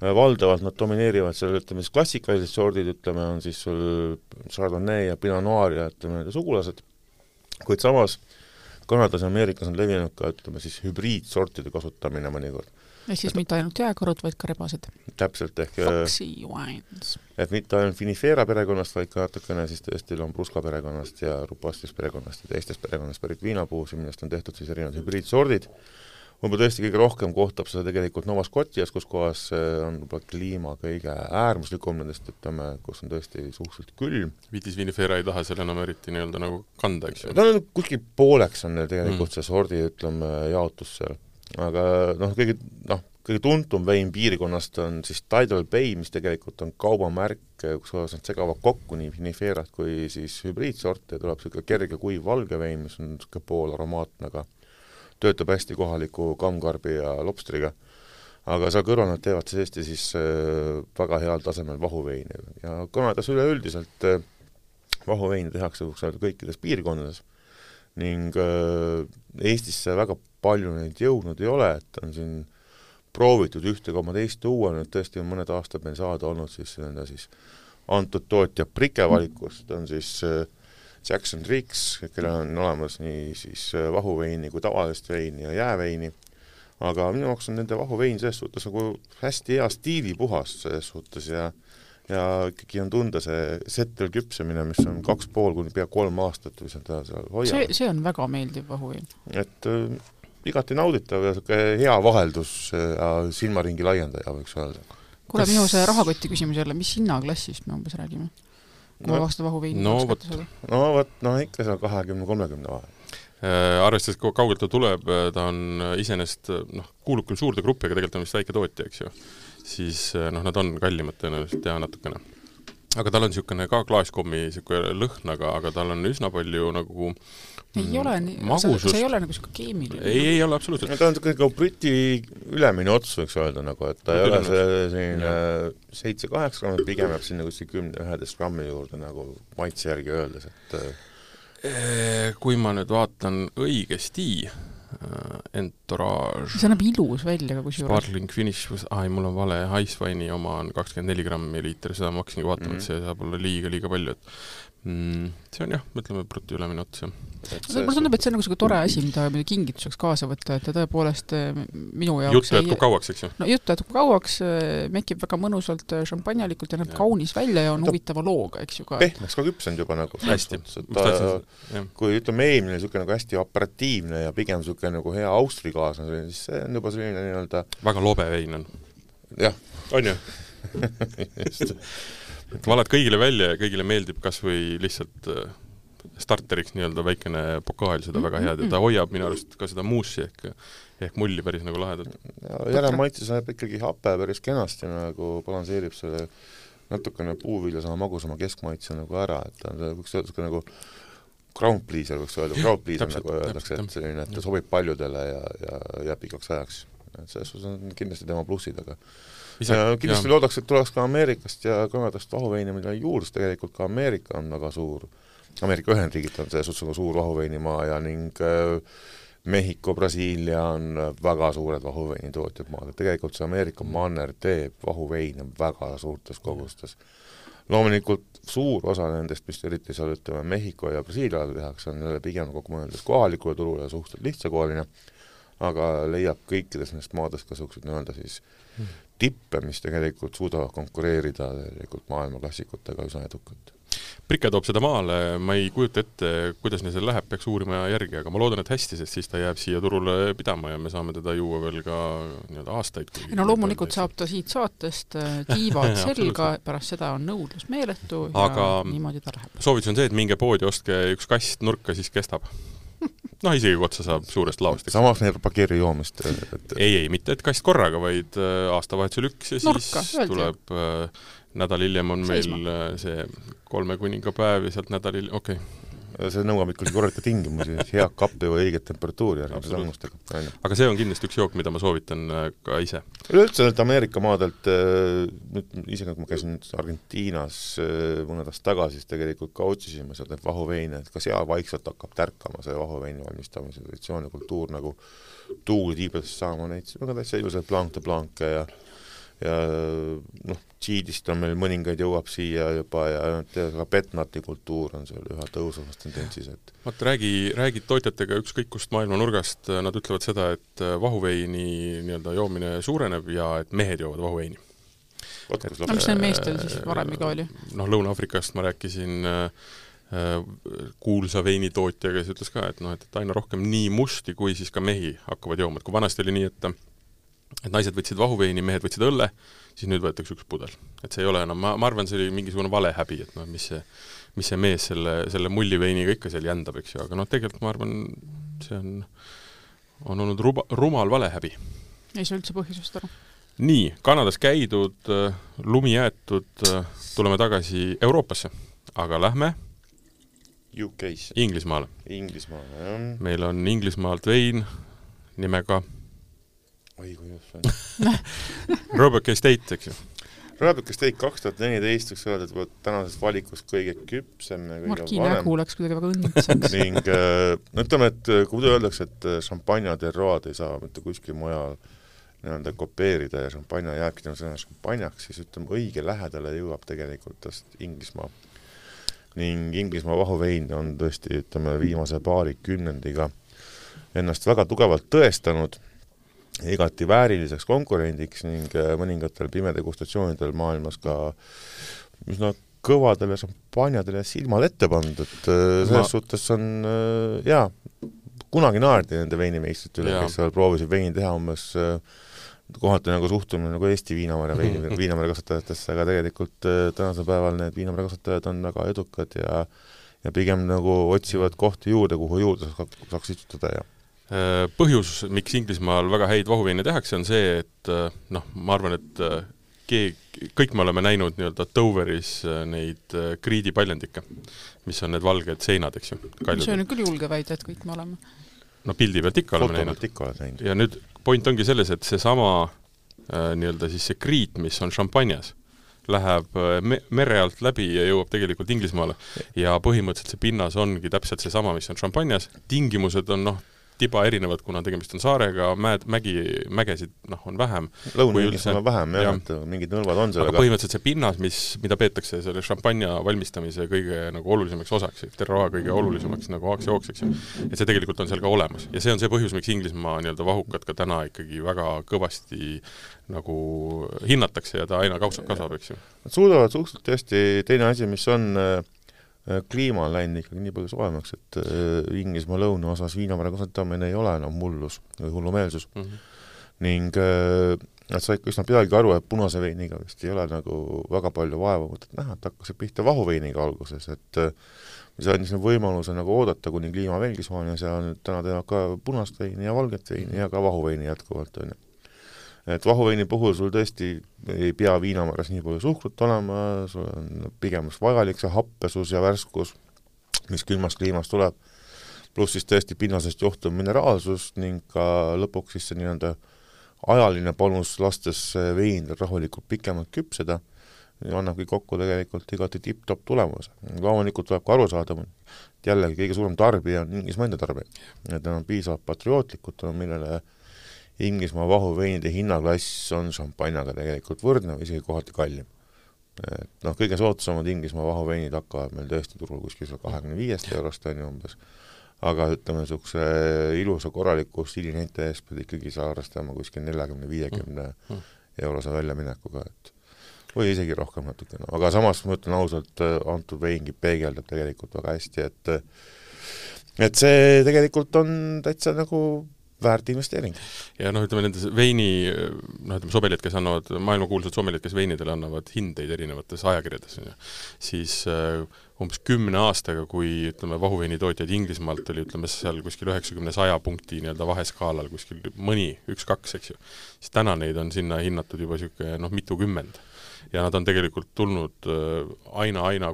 valdavalt nad domineerivad seal, ütleme siis klassikalised sordid, ütleme, on siis sul Chardonnay ja Pinot Noir ja ütleme, nende sugulased, kuid samas Kanadas ja Ameerikas on levinud ka ütleme siis hübriidsortide kasutamine mõnikord. ehk siis et, mitte ainult jääkarud, vaid ka rebased? täpselt, ehk Foxy wines. et mitte ainult Vinifera perekonnast, vaid ka natukene siis tõesti Lombruska perekonnast ja Rupastis perekonnast ja teistest perekonnast pärit viinapuusi, millest on tehtud siis erinevad hübriidsordid, võib-olla tõesti kõige rohkem kohtab seda tegelikult Nova Scotias, kus kohas on võib-olla kliima kõige äärmuslikum nendest, ütleme, kus on tõesti suhteliselt külm. Vitis vinifera ei taha seal enam eriti nii-öelda nagu kanda, eks ju? ta on kuskil pooleks on tegelikult mm. see sordi, ütleme, jaotus seal. aga noh, kõige noh, kõige tuntum vein piirkonnast on siis Tidal Bay, mis tegelikult on kaubamärk, kus kohas nad segavad kokku nii viniferat kui siis hübriidsorte ja tuleb niisugune kerge kuiv valge vein, mis on niisugune poolaromaatne, aga töötab hästi kohaliku kammkarbi ja lobstriga, aga seal kõrval nad teevad tõesti siis äh, väga heal tasemel vahuveini. Ja Kanadas üleüldiselt äh, vahuveine tehakse kõikides piirkondades ning äh, Eestisse väga palju neid jõudnud ei ole, et on siin proovitud ühte koma teist tuua, nüüd tõesti on mõned aastad meil saada olnud siis nii-öelda siis antud tootja Brike valikust on siis äh, Jackson Ricks, kellel on olemas nii siis äh, vahuveini kui tavalist veini ja jääveini, aga minu jaoks on nende vahuvein selles suhtes nagu hästi hea stiilipuhas selles suhtes ja ja ikkagi on tunda see settel küpsemine, mis on kaks pool kuni pea kolm aastat, mis nad seal hoiavad. see, see on väga meeldiv vahuvein. et äh, igati nauditav ja niisugune hea vaheldus ja silmaringi laiendaja, võiks öelda. kuule Kas..., minu see rahakoti küsimus jälle, mis hinnaklassist me umbes räägime? No, vastu vahuveini no vot, no vot, no ikka seal kahekümne-kolmekümne vahel. Äh,. Arvestades, kui kaugelt ta tuleb, ta on iseenesest noh, kuulub küll suurde gruppi, aga tegelikult on vist väike tootja, eks ju, siis noh, nad on kallimad tõenäoliselt ja natukene aga tal on niisugune ka klaaskommi niisugune lõhn, aga, aga tal on üsna palju nagu ei mm, ole nii, see, see ei ole nagu niisugune keemiline. ei, ei ole absoluutselt. ta on niisugune nagu Briti ülemine ots, võiks öelda nagu, et ta ei ole see selline seitse-kaheksa grammi, pigem jääb sinna kuskil kümne-üheteist grammi juurde nagu maitse järgi öeldes, et kui ma nüüd vaatan õigesti, Äh, Entourage. see näeb ilus välja ka kusjuures. Sparkling Finish, aa ei, mul on vale, Icewine'i oma on kakskümmend neli grammi liiter, seda ma hakkasingi vaatama mm, -hmm. et see saab olla liiga, liiga palju, et mm, see on jah, ütleme bruti ülemine ots, jah. mulle tundub, et see on nagu niisugune tore asi, mida kingituseks kaasa võtta, et ta tõepoolest eh, minu jaoks jutt jätkub kauaks, eks ju? no jutt jätkub kauaks, eh, mekib väga mõnusalt eh, šampanjalikult ja näeb ja. kaunis välja ja on huvitava looga, eks ju ka. pehmeks ka küpsenud juba nagu. hästi. kui ütleme, eelmine niisugune nagu hästi operatiivne ja pigem niisugune nagu hea austrikaaslane, siis see on juba selline nii-öelda väga lobe vein on. jah. on ju *laughs* just et valad kõigile välja ja kõigile meeldib kas või lihtsalt äh, starteriks nii-öelda väikene pokaal, seda väga head ja ta hoiab minu arust ka seda muussi ehk ehk mulli päris nagu lahedalt. järelmaitse saab ikkagi hape päris kenasti nagu balansseerib selle natukene puuviljasema magusama keskmaitse nagu ära, et ta on, öelda niisugune nagu ground pleaser võiks öelda, crowd pleaser nagu öeldakse, et selline, et ta sobib paljudele ja, ja jääb pikaks ajaks. et selles suhtes on kindlasti tema plussid, aga ja kindlasti loodaks, et tuleks ka Ameerikast ja Kanadast vahuveine, mille juurdlus tegelikult ka Ameerika on väga suur. Ameerika Ühendriigid on selles suhtes nagu suur vahuveinimaa ja ning äh, Mehhiko, Brasiilia on väga suured vahuveinitootjad maad, et tegelikult see Ameerika manner teeb vahuveine väga suurtes kogustes. loomulikult suur osa nendest, mis eriti seal ütleme, Mehhiko ja Brasiilia tehakse, on pigem kogu mõeldes kohalikule turule suhteliselt lihtsakoeline, aga leiab kõikides nendest maadest ka niisuguseid nii-öelda siis hmm tippe, mis tegelikult suudavad konkureerida tegelikult maailmaklassikutega üsna edukalt. Prike toob seda maale, ma ei kujuta ette, kuidas neil seal läheb, peaks uurima järgi, aga ma loodan, et hästi, sest siis ta jääb siia turule pidama ja me saame teda juua veel ka nii-öelda aastaid. no loomulikult saab ta siit saatest äh, tiivad *laughs* selga, pärast seda on nõudlus meeletu aga ja niimoodi ta läheb. soovitus on see, et minge poodi, ostke üks kast nurka, siis kestab *laughs* noh, isegi kui otsa saab suurest laost. samas ei propageeri joomist et...? ei, ei, mitte et kast korraga, vaid äh, aastavahetusel üks ja Nurka, siis tuleb äh, nädal hiljem on meil Seisma. äh, see kolme kuningapäev ja sealt nädal hiljem, okei okay see nõuab ikkagi korralikke tingimusi, head kappi või õiget temperatuuri järgmise sammustega. aga see on kindlasti üks jook, mida ma soovitan äh, ka ise. üleüldse neilt Ameerika maadelt, äh, nüüd isegi kui ma käisin Argentiinas äh, mõned aastad tagasi, siis tegelikult ka otsisime sealt neid vahuveine, et ka seal vaikselt hakkab tärkama see vahuveini valmistamise traditsioon ja kultuur nagu tuuli tiibadesse saama neid, väga täitsa ilusaid blanc de blanc'e ja ja noh, Tšiidist on meil mõningaid, jõuab siia juba ja ka petnati kultuur on seal üha tõusvas tendentsis, et vaata, räägi, räägid tootjatega ükskõik kust maailma nurgast, nad ütlevad seda, et vahuveini nii-öelda joomine suureneb ja et mehed joovad vahuveini. no mis neil meestel siis varem ka oli? noh, Lõuna-Aafrikast ma rääkisin äh, kuulsa veinitootja, kes ütles ka, et noh, et, et aina rohkem nii musti kui siis ka mehi hakkavad jooma, et kui vanasti oli nii, et et naised võtsid vahuveini, mehed võtsid õlle, siis nüüd võetakse üks pudel. et see ei ole enam, ma, ma arvan, see oli mingisugune valehäbi, et noh, mis see, mis see mees selle, selle mulliveiniga ikka seal jändab, eks ju, aga noh, tegelikult ma arvan, see on, on olnud ruba, rumal valehäbi. ei saa üldse põhjusest aru. nii, Kanadas käidud, lumi jäetud, tuleme tagasi Euroopasse, aga lähme UK-sse. Inglismaale. Inglismaale, jah. meil on Inglismaalt vein nimega oi kui ilus see on Robert Estate, eks ju? Robert Estate kaks tuhat neliteist võiks öelda, et tänasest valikust kõige küpsem ja kõige Marki nägu läks kuidagi väga õnnitseks *laughs* ning äh, no ütleme, et äh, kui muidu öeldakse, et äh, šampanja terroad ei saa mitte kuskil mujal nii-öelda kopeerida ja šampanja jääbki tänu sõna šampanjaks, siis ütleme, õige lähedale jõuab tegelikult tast Inglismaa. ning Inglismaa vahuvein on tõesti, ütleme, viimase paari kümnendiga ennast väga tugevalt tõestanud, igati vääriliseks konkurendiks ning äh, mõningatel pimedegustatsioonidel maailmas ka üsna kõvadele šampanjadele silmad ette pandud, et äh, selles Ma... suhtes on äh, jaa, kunagi naerdi nende veinimeistrite üle, kes seal proovisid veini teha umbes kohati nagu suhtumine nagu Eesti viinamarja veini, *laughs* viinamarja kasvatajatesse, aga tegelikult tänasel päeval need viinamarja kasvatajad on väga edukad ja ja pigem nagu otsivad kohti juurde, kuhu juurde saaks istutada ja põhjus, miks Inglismaal väga häid vahuveine tehakse, on see, et noh, ma arvan, et keegi, kõik me oleme näinud nii-öelda Doveris neid kriidipaljandikke, mis on need valged seinad, eks ju. see on küll julge väide, et kõik me oleme no pildi pealt ikka oleme näinud. ja nüüd point ongi selles, et seesama äh, nii-öelda siis see kriit, mis on šampanjas, läheb äh, me-, mere alt läbi ja jõuab tegelikult Inglismaale. ja põhimõtteliselt see pinnas ongi täpselt seesama, mis on šampanjas, tingimused on noh, tiba erinevad, kuna tegemist on saarega, mäed, mägi, mägesid noh, on vähem. Lõuna-Inglismaal on vähem jah ja., et mingid nõlvad on seal, aga põhimõtteliselt see pinnas, mis, mida peetakse selle šampanja valmistamise kõige nagu olulisemaks osaks, terroir kõige olulisemaks nagu aktsiooniks, eks ju, et see tegelikult on seal ka olemas. ja see on see põhjus, miks Inglismaa nii-öelda vahukad ka täna ikkagi väga kõvasti nagu hinnatakse ja ta aina kasvab, kasvab, eks ju. Nad suudavad suhteliselt tõesti, teine asi, mis on Äh, kliima on läinud ikkagi nii palju soojemaks, et äh, Inglismaa lõunaosas viinamara kasvatamine ei ole enam mullus või hullumeelsus mm. -hmm. ning äh, nad said üsna peagi aru, et punase veiniga vist ei ole nagu väga palju vaeva mõtet näha, et hakkasid pihta vahuveiniga alguses, et mis andis neile võimaluse nagu oodata, kuni kliima veelgi soojenes ja nüüd täna teevad ka punast veini ja valget veini ja ka vahuveini jätkuvalt, on ju et vahuveini puhul sul tõesti ei pea viinamarjas nii palju suhkrut olema, sul on pigem vajalik see happesus ja värskus, mis külmast kliimast tuleb, pluss siis tõesti pinnasest johtuv mineraalsus ning ka lõpuks siis see nii-öelda ajaline panus, lastes veinidel rahulikult pikemalt küpseda, annabki kokku tegelikult igati tipp-topp tulemuse. loomulikult tuleb ka aru saada, et jällegi kõige suurem tarbija on Inglismaa enda tarbija. et nad on piisavalt patriootlikud, millele äh, Inglismaa vahuveinide hinnaklass on šampanjaga tegelikult võrdne või isegi kohati kallim. et noh, kõige soodsamad Inglismaa vahuveinid hakkavad meil tõesti turul kuskil seal kahekümne viiest eurost, on ju umbes, aga ütleme, niisuguse ilusa korraliku stiilinäite eest pead ikkagi arvestama kuskil neljakümne, viiekümne mm, mm. eurose väljaminekuga, et või isegi rohkem natukene, aga samas ma ütlen ausalt, antud veingi peegeldab tegelikult väga hästi, et et see tegelikult on täitsa nagu väärt investeering. ja noh, ütleme nendes veini, noh ütleme sommeliid, kes annavad, maailmakuulsad sommeliid, kes veinidele annavad hindeid erinevates ajakirjades, on ju, siis äh, umbes kümne aastaga, kui ütleme, vahuveinitootjaid Inglismaalt oli ütleme seal kuskil üheksakümne, saja punkti nii-öelda vaheskaalal kuskil mõni, üks-kaks, eks ju, siis täna neid on sinna hinnatud juba niisugune noh, mitukümmend ja nad on tegelikult tulnud äh,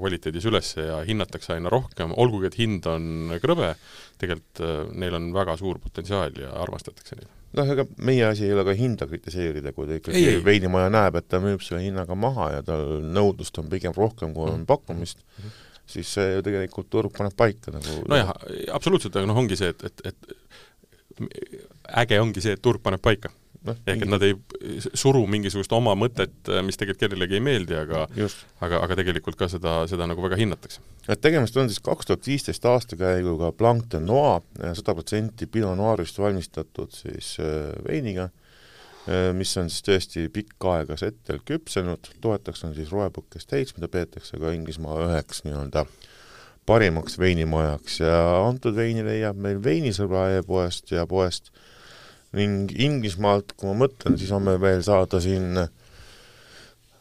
kvaliteedis üles ja hinnatakse aina rohkem, olgugi et hind on krõbe, tegelikult äh, neil on väga suur potentsiaal ja armastatakse neid. noh, ega meie asi ei ole ka hinda kritiseerida, kui ta ikkagi veinimaja näeb, et ta müüb selle hinnaga maha ja tal nõudlust on pigem rohkem, kui on mhm. pakkumist mm, -hmm siis see ju tegelikult turg paneb paika nagu nojah, absoluutselt, aga noh, ongi see, et, et, et äge ongi see, et turg paneb paika noh, ehk et nad ei suru mingisugust oma mõtet, mis tegelikult kellelegi ei meeldi, aga aga, aga tegelikult ka seda, seda nagu väga hinnatakse. et tegemist on siis kaks tuhat viisteist aastakäiguga Blanc de Noir, sada protsenti Pinot Noirist valmistatud siis äh, veiniga, äh, mis on siis tõesti pikka aega settel küpsenud, toetaks on siis roepukk estates, mida peetakse ka Inglismaa üheks nii-öelda parimaks veinimajaks ja antud veini leiab meil Veinisõbra e-poest ja poest ning Inglismaalt, kui ma mõtlen, siis on meil veel saada siin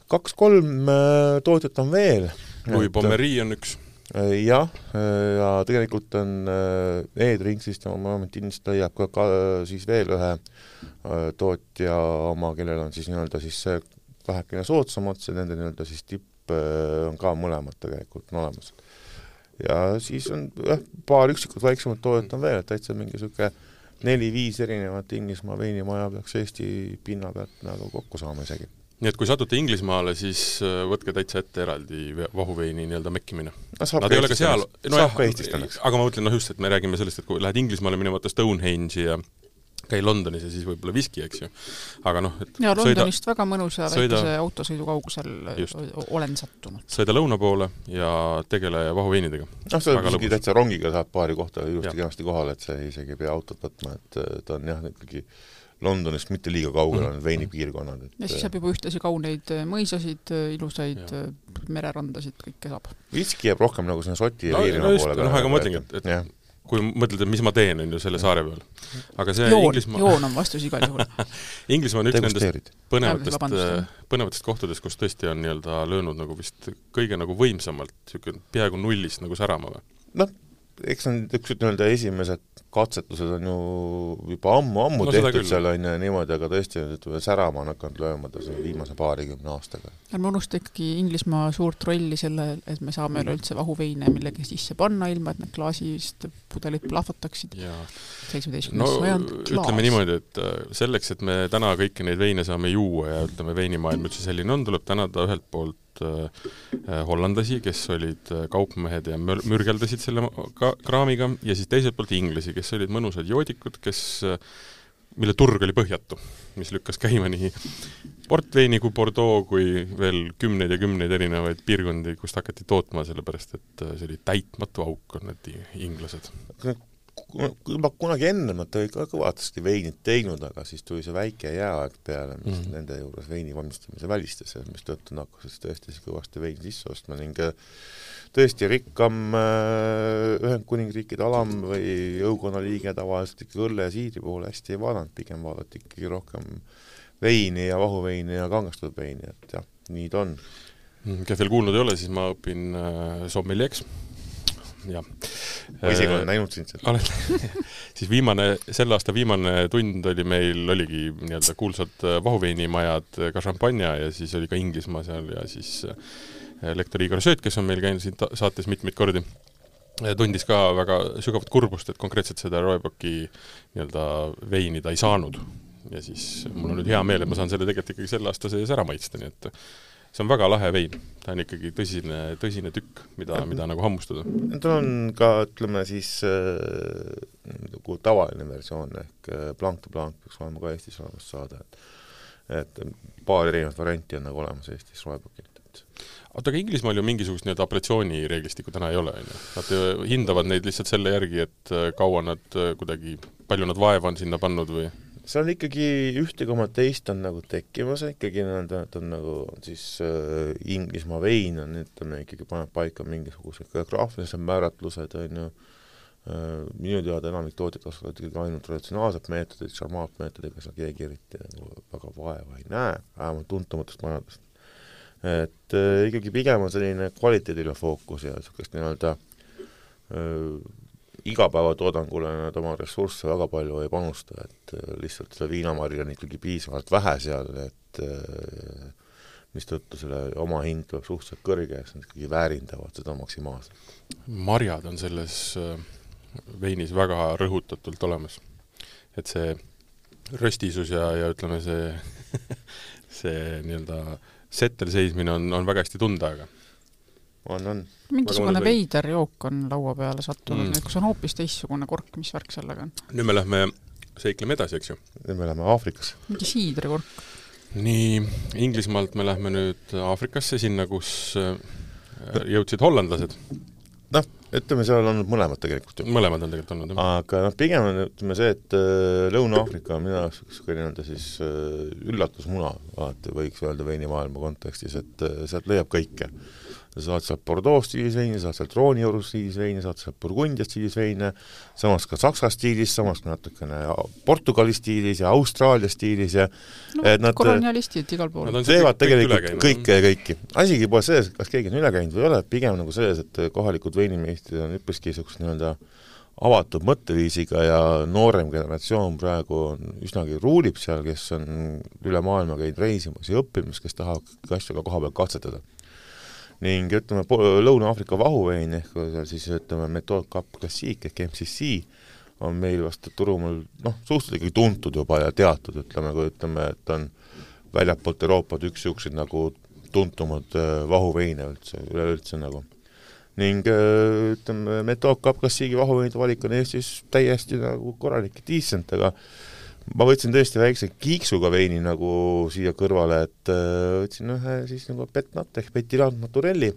kaks-kolm äh, tootjat on veel. Louis Pommery on üks. Äh, jah, äh, ja tegelikult on E-Drinksist ja Momentist leiab ka, ka siis veel ühe tootja oma, kellel on siis nii-öelda siis see vähekene soodsamad, see nende nii-öelda siis tipp on ka mõlemad tegelikult on olemas. ja siis on jah, paar üksikut väiksemat tootjat on veel, et täitsa mingi niisugune neli-viis erinevat Inglismaa veinimaja peaks Eesti pinna pealt nagu kokku saama isegi. nii et kui satute Inglismaale, siis äh, võtke täitsa ette eraldi vahuveini nii-öelda mekkimine no,. Nad ei ole ka seal, nojah, aga ma mõtlen noh just, et me räägime sellest, et kui lähed Inglismaale minu vaata Stonehenge'i ja käi Londonis ja siis võib-olla viski, eks ju. aga noh, et jaa, Londonist sõida, väga mõnusa sõida, väikese autosõidu kaugusel olen sattunud. sõida lõuna poole ja tegele vahuveinidega. noh, sa isegi täitsa rongiga saad paari kohta ilusti-kenasti kohale, et sa isegi ei pea autot võtma, et ta on jah, ikkagi Londonist mitte liiga kaugel on mm -hmm. veinipiirkonnad, et ja siis saab juba ühtlasi kauneid mõisasid, ilusaid ja. mererandasid, kõike saab. Viski jääb rohkem nagu sinna Šoti ja no, Iirimaa no poole peale. noh, aga ma mõtlengi, et, et ja kui mõtled, et mis ma teen, on ju, selle saare peal. aga see joon, Inglismaa joon on vastus igal juhul. *laughs* Inglismaa on üks nendest põnevatest, põnevatest kohtadest, kus tõesti on nii-öelda löönud nagu vist kõige nagu võimsamalt, niisugune peaaegu nullist nagu särama või? noh, eks need niisugused nii-öelda esimesed katsetused on ju juba ammu-ammu no, tehtud seal, on ju, niimoodi, aga tõesti, ütleme, särama on hakanud lööma ta siin viimase paarikümne aastaga. ärme unusta ikkagi Inglismaa suurt rolli selle, et me saame üleüldse vahuveine millegi sisse panna, ilma et need klaasist pudelid plahvataksid. seitsmeteistkümnes no, sajand, klaas. ütleme niimoodi, et äh, selleks, et me täna kõiki neid veine saame juua ja ütleme, veinimaailm üldse selline on, tuleb tänada ühelt poolt äh, hollandlasi, kes olid äh, kaupmehed ja mür-, mürgeldasid selle ka-, kraamiga, ja siis teiselt poolt inglasi, kes olid mõnusad joodikud, kes äh, mille turg oli põhjatu, mis lükkas käima nii portveini kui Bordeaux kui veel kümneid ja kümneid erinevaid piirkondi, kust hakati tootma, sellepärast et äh, see oli täitmatu auk, on need inglased juba kunagi enne nad olid ka kõvasti veinid teinud, aga siis tuli see väike jääaeg peale, mis mm -hmm. nende juures veini valmistamise välistas ja mistõttu nad hakkasid tõesti kõvasti veini sisse ostma ning äh, tõesti rikkam äh, Ühendkuningriikide alam või jõukonna liige tavaliselt ikka õlle ja siidri poole hästi ei vaadanud, pigem vaadati ikkagi rohkem veini ja vahuveini ja kangestatud veini, et jah, nii ta on. Mm, kes veel kuulnud ei ole, siis ma õpin äh, sommelieks jah. ma isegi olen näinud sind seal. oled *laughs* siis viimane, selle aasta viimane tund oli meil, oligi nii-öelda kuulsad äh, vahuveinimajad, äh, ka šampanja ja siis oli ka Inglismaa seal ja siis äh, lektor Igor Sööt, kes on meil käinud siin saates mitmeid kordi, tundis ka väga sügavat kurbust, et konkreetselt seda Roebaki nii-öelda veini ta ei saanud. ja siis mul on nüüd hea meel, et ma saan selle tegelikult ikkagi selle aasta sees ära maitsta, nii et see on väga lahe vein, ta on ikkagi tõsine, tõsine tükk, mida, mida nagu hammustada. tal on ka, ütleme siis äh, nagu tavaline versioon ehk äh, Blanc de Blanc peaks olema ka Eestis olemas saada, et et paar erinevat varianti on nagu olemas Eestis roepakilt, et oota, aga Inglismaal ju mingisugust nii-öelda apellatsioonireeglistikku täna ei ole, on ju? Nad hindavad neid lihtsalt selle järgi, et äh, kaua nad äh, kuidagi, palju nad vaeva on sinna pannud või? On ikkagi ühte koma teist on nagu tekkimas, ikkagi et on nagu siis äh, Inglismaa vein on, ütleme ikkagi paneb paika mingisugused geograafilised määratlused, on ju äh,, minu teada enamik tootjad kasutavad ikkagi ainult traditsionaalset meetodit, šarmaatmeetodiga seal keegi eriti nagu väga vaeva ei näe, vähemalt tuntumatest majadest. et äh, ikkagi pigem on selline kvaliteedile fookus ja niisugust nii-öelda äh, igapäevatoodangule nad oma ressursse väga palju ei panusta, et äh, lihtsalt seda viinamarja on ikkagi piisavalt vähe seal, et äh, mistõttu selle omahind tuleb suhteliselt kõrge ja siis nad ikkagi väärindavad seda maksimaalselt. marjad on selles äh, veinis väga rõhutatult olemas. et see röstisus ja, ja ütleme, see *laughs* see nii-öelda settel seismine on, on väga hästi tunda, aga on, on. mingisugune veider jook on laua peale sattunud mm., kus on hoopis teistsugune kork, mis värk sellega on? nüüd me lähme seikleme edasi, eks ju? nüüd me läheme Aafrikasse. mingi siidrikork. nii, Inglismaalt me lähme nüüd Aafrikasse, sinna, kus äh, jõudsid hollandlased. noh, ütleme, seal on olnud mõlemad tegelikult ju. mõlemad on tegelikult olnud, jah. aga noh, pigem on ütleme see, et äh, Lõuna-Aafrika on minu jaoks üks nii-öelda siis äh, üllatusmuna, alati võiks öelda veinimaailma kontekstis, et sealt leiab kõike sa saad sealt Bordeaux stiilis veine, saad sealt Rooni stiilis veine, saad sealt Burgundia stiilis veine, samas ka Saksa stiilis, samas ka natukene Portugali stiilis ja Austraalia stiilis ja no, et nad kolonialistid igal pool. teevad tegelikult kõike ja kõiki. asigi pole selles, kas keegi on üle käinud või ei ole, pigem nagu selles, et kohalikud veinimeistrid on üpriski niisugused nii-öelda avatud mõtteviisiga ja noorem generatsioon praegu on üsnagi ruulib seal, kes on üle maailma käinud reisimas ja õppimas, kes tahavad asju ka koha peal katsetada ning ütleme, Lõuna-Aafrika vahuvein ehk siis ütleme, metood Cap Classique ehk MCC on meil vast turumaal noh, suhteliselt ikkagi tuntud juba ja teatud, ütleme, kui ütleme, et on väljapoolt Euroopat üks niisuguseid nagu tuntumad äh, vahuveine üldse, üleüldse nagu. ning äh, ütleme, metood Cap Classique'i vahuveinide valik on Eestis täiesti nagu korralik ja decent, aga ma võtsin tõesti väikse kiiksuga veini nagu siia kõrvale, et äh, võtsin ühe siis nagu Petnat ehk Petilant Naturelli,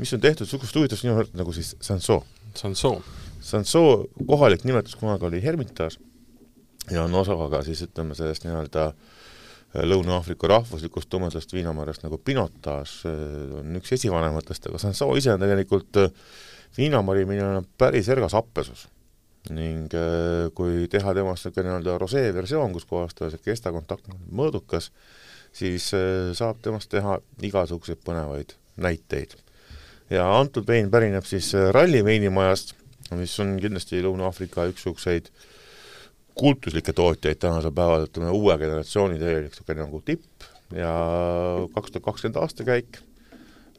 mis on tehtud niisugust huvitavast nimelt nagu siis Sanso. Sanso. Sanso kohalik nimetus kunagi oli Hermitage ja on osa ka siis ütleme sellest nii-öelda äh, Lõuna-Aafrika rahvuslikust tumedast viinamarjast nagu Pinotage on üks esivanematest, aga Sanso ise on tegelikult viinamari, millel on päris ergas happesus ning äh, kui teha temast niisugune nii-öelda rosee versioon, kus kohas ta see kestakontakt on mõõdukas, siis äh, saab temast teha igasuguseid põnevaid näiteid. ja antud vein pärineb siis äh, Ralli veinimajast, mis on kindlasti Lõuna-Aafrika üks niisuguseid kultuslikke tootjaid tänasel päeval, ütleme uue generatsiooni täielik niisugune nagu tipp ja kaks tuhat kakskümmend aastakäik,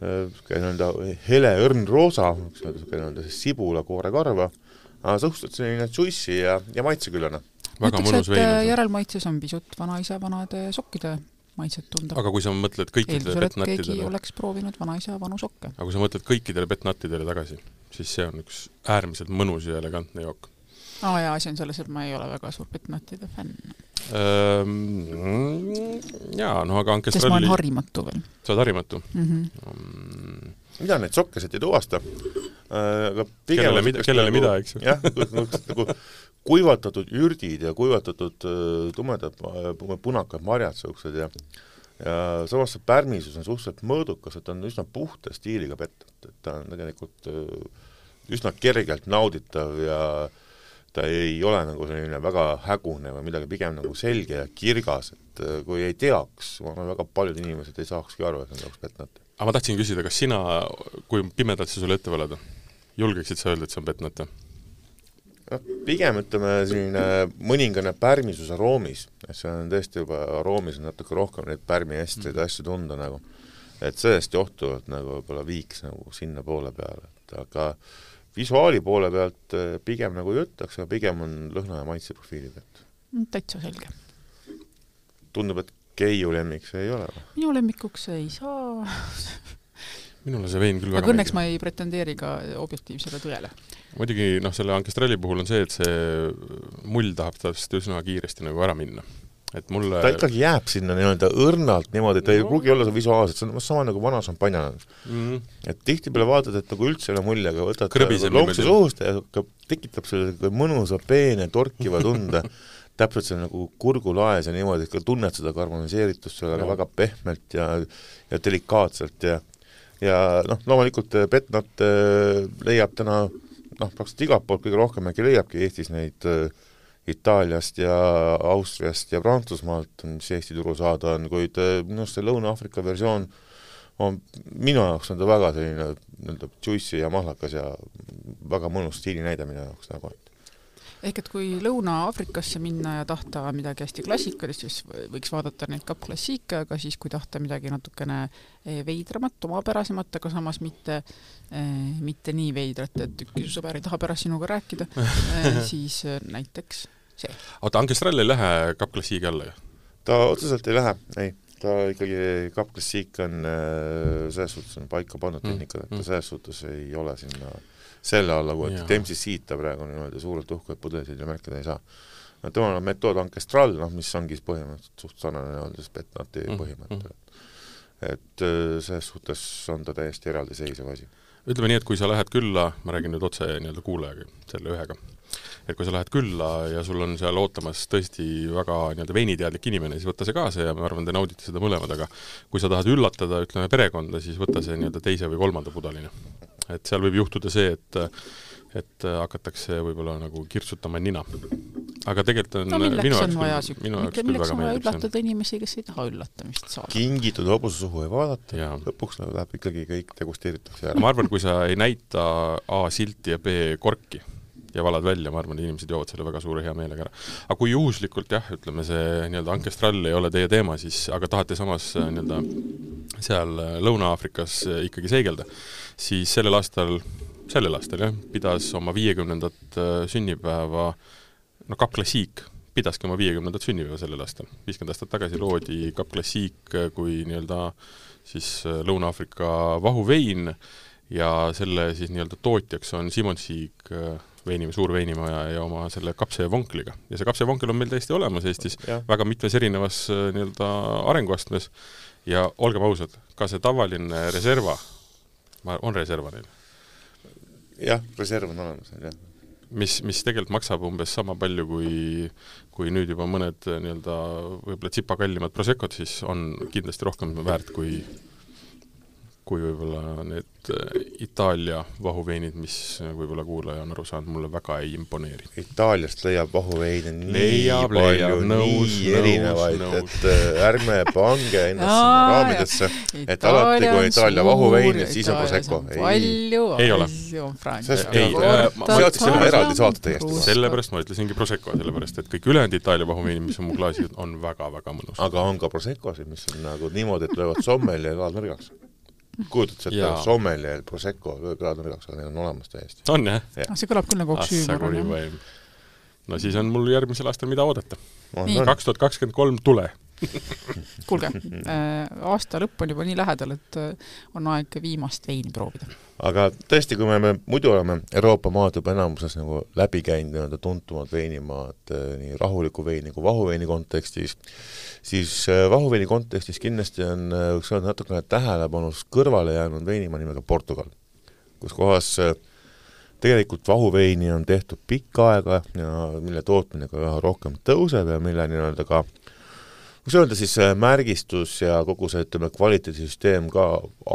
niisugune nii-öelda hele õrnroosa, niisugune nii-öelda sibulakoorekarva, aga suhteliselt selline juicy ja, ja maitseküllane. ütleks, et äh, järelmaitses on pisut vanaisa vanade sokkide maitset tunda. aga kui sa mõtled kõikidele petnattidele oleks proovinud vanaisa vanu sokke. aga kui sa mõtled kõikidele petnattidele tagasi, siis see on üks äärmiselt mõnus ja elegantne jook. aa jaa, asi on selles, et ma ei ole väga suur petnattide fänn ähm,. Jaa, no aga Ankestralli sest ma olen harimatu veel. sa oled harimatu mm? -hmm. Mida neid sokkesid ei tuvasta? Äh, aga kellele mida, kellele nagu, mida, eks ju. jah, nagu kuivatatud ürdid ja kuivatatud äh, tumedad punakad marjad niisugused ja ja samas see pärmisus on suhteliselt mõõdukas, et ta on üsna puhta stiiliga pettud, et ta on tegelikult äh, üsna kergelt nauditav ja ta ei ole nagu selline väga hägune või midagi, pigem nagu selge ja kirgas, et kui ei teaks, ma arvan, väga paljud inimesed ei saakski aru, et nad oleks petnat. Aga ma tahtsin küsida, kas sina, kui pimedalt see sulle ette valada, julgeksid sa öelda, et see on petnat? noh, pigem ütleme selline mõningane pärmisus aroomis, et see on tõesti juba, aroomis on natuke rohkem neid pärmiestreid mm. asju tunda nagu. et sellest johtuvalt nagu võib-olla viiks nagu sinnapoole peale, et aga visuaali poole pealt eh, pigem nagu ei ütleks, aga pigem on lõhna ja maitseprofiili pealt. Mm, täitsa selge. tundub, et Keiu lemmik see ei ole või? minu lemmikuks ei saa minule see vein küll väga aga õnneks ma ei pretendeeri ka objektiivsele tõele. muidugi noh, selle Ankestrelli puhul on see, et see mull tahab tast üsna kiiresti nagu ära minna. et mulle ta ikkagi jääb sinna nii-öelda õrnalt niimoodi, ta no. ei pruugi olla visuaalselt, see on sama nagu vana šampanja mm. -hmm. et tihtipeale vaatad, et nagu üldse ei ole mulje, aga võtad lonksu suust ja hakkab, tekitab selle mõnusa peene torkiva tunde *laughs* täpselt see nagu kurgulaes ja niimoodi, et ka tunned seda karboniseeritust seal no. väga pehmelt ja ja delikaatselt ja ja noh, loomulikult eh, Petnat eh, leiab täna noh, praktiliselt igalt poolt kõige rohkem äkki leiabki Eestis neid äh, Itaaliast ja Austriast ja Prantsusmaalt, mis Eesti turu saada on, kuid minu arust see Lõuna-Aafrika versioon on, minu jaoks on ta väga selline nii-öelda juicy ja mahlakas ja väga mõnus stiilinäide minu jaoks nagu, et ehk et kui Lõuna-Aafrikasse minna ja tahta midagi hästi klassikalist, siis võiks vaadata neid Cup Classique, aga siis kui tahta midagi natukene eh, veidramat, omapärasemat, aga samas mitte eh,, mitte nii veidrat, et ükski su sõber ei taha pärast sinuga rääkida eh,, *laughs* siis näiteks see. oota, Ankestrell ei lähe Cup Classique'i alla ju? ta otseselt ei lähe, ei ta ikkagi, Cup Classique on eh, selles suhtes on paika pannud mm. tehnika, et ta mm. selles suhtes ei ole sinna selle alla, kui et siita praegu niimoodi suurelt uhkeid pudeleid ja märkida ei saa. no temal on metood Ancestral, noh mis ongi siis põhimõtteliselt suht sarnane nii-öelda Spetnati mm. põhimõttele. et äh, selles suhtes on ta täiesti eraldiseisev asi. ütleme nii, et kui sa lähed külla, ma räägin nüüd otse nii-öelda kuulajaga, selle ühega, et kui sa lähed külla ja sul on seal ootamas tõesti väga nii-öelda veiniteadlik inimene, siis võta see kaasa ja ma arvan, te naudite seda mõlemad, aga kui sa tahad üllatada, ütleme, perekonda, siis võta see nii-öelda teise või kolmanda pudeline et seal võib juhtuda see, et et hakatakse võib-olla nagu kirtsutama nina. aga tegelikult on no, minu jaoks küll, minu jaoks küll väga meeldib see. üllatada inimesi, kes ei taha üllatamist saada. kingitud hobuse suhu ei vaadata, lõpuks läheb ikkagi kõik degusteeritakse ära. ma arvan, kui sa ei näita A silti ja B korki, ja valad välja, ma arvan, inimesed joovad selle väga suure hea meelega ära. aga kui juhuslikult jah, ütleme see nii-öelda ankestrall ei ole teie teema, siis aga tahate samas nii-öelda seal Lõuna-Aafrikas ikkagi seigelda, siis sellel aastal, sellel aastal jah, pidas oma viiekümnendat äh, sünnipäeva no Cup Classique pidaski oma viiekümnendat sünnipäeva sellel aastal. viiskümmend aastat tagasi loodi Cup Classique kui nii-öelda siis äh, Lõuna-Aafrika vahuvein ja selle siis nii-öelda tootjaks on Simon Siig äh, veini, suur veinimaja ja oma selle kapsa ja vonkliga. ja see kapsa ja vonkel on meil täiesti olemas Eestis väga mitmes erinevas nii-öelda arenguastmes ja olgem ausad, ka see tavaline reserva, ma, on reserva neil? jah, reserv on olemas, jah. mis, mis tegelikult maksab umbes sama palju, kui kui nüüd juba mõned äh, nii-öelda võib-olla tsipa kallimad Proseccod, siis on kindlasti rohkem väärt kui kui võib-olla need äh, Itaalia vahuveinid, mis võib-olla kuulaja on aru saanud, mulle väga ei imponeeri. Itaaliast leiab vahuveine nii Leiab, palju, leiab, nõus, nii erinevaid, et äh, ärme pange ennast sinna raamidesse, et alati, kui on Itaalia vahuvein, et siis on Prosecco. ei, palju asju on seadsime eraldi saate täiesti. sellepärast ma ütlesingi Prosecco, sellepärast et kõik ülejäänud Itaalia vahuveinid, mis on mu klaasis, on väga-väga mõnusad. aga on ka Proseccosid, mis on nagu niimoodi, et löövad sommeli ja kõlad nõrgaks. Kujutad sa ette Jaa. sommeli ja Prosecco kõlad nõrgaks, aga need on olemas täiesti. on jah? Ah, see kõlab küll nagu kuri jah. vaim. no siis on mul järgmisel aastal, mida oodata. on, on. kaks tuhat kakskümmend kolm, tule! *laughs* kuulge, aasta lõpp on juba nii lähedal, et äh, on aeg viimast veini proovida. aga tõesti, kui me, me muidu oleme Euroopa maad juba enamuses nagu läbi käinud nii-öelda tuntumad veinimaad eh, nii rahuliku veini kui vahuveini kontekstis, siis vahuveini kontekstis kindlasti on, võiks öelda, natukene tähelepanust kõrvale jäänud veinimaa nimega Portugal, kus kohas tegelikult vahuveini on tehtud pikka aega ja mille tootmine ka üha rohkem tõuseb ja mille nii-öelda ka võiks öelda siis äh, märgistus ja kogu see, ütleme, kvaliteedisüsteem ka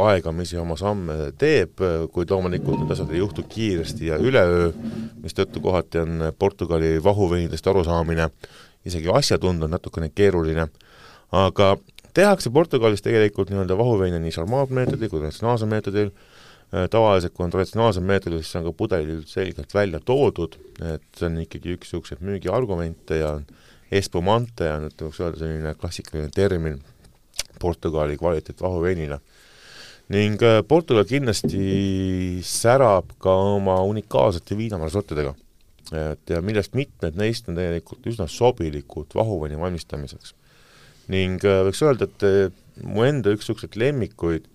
aegamisi oma samme teeb, kuid loomulikult need asjad ei juhtu kiiresti ja üleöö, mistõttu kohati on Portugali vahuveinidest arusaamine isegi asjatundel natukene keeruline, aga tehakse Portugalis tegelikult nii-öelda vahuveine nii šarmaatmeetodil kui traditsionaalsel meetodil, tavaliselt kui on traditsionaalsel meetodil, siis on ka pudelil selgelt välja toodud, et see on ikkagi üks niisuguseid müügiargumente ja on espumante on, et võiks öelda selline klassikaline termin Portugali kvaliteet vahuveinile. ning äh, Portugal kindlasti särab ka oma unikaalsete viinamarsortidega. et ja millest mitmed neist on tegelikult üsna sobilikud vahuveini valmistamiseks. ning äh, võiks öelda, et äh, mu enda üks niisuguseid lemmikuid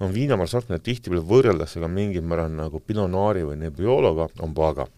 on viinamarsort, mida tihtipeale võrreldakse ka mingil määral nagu Pinot Noiri või Nebbiologa, on Paga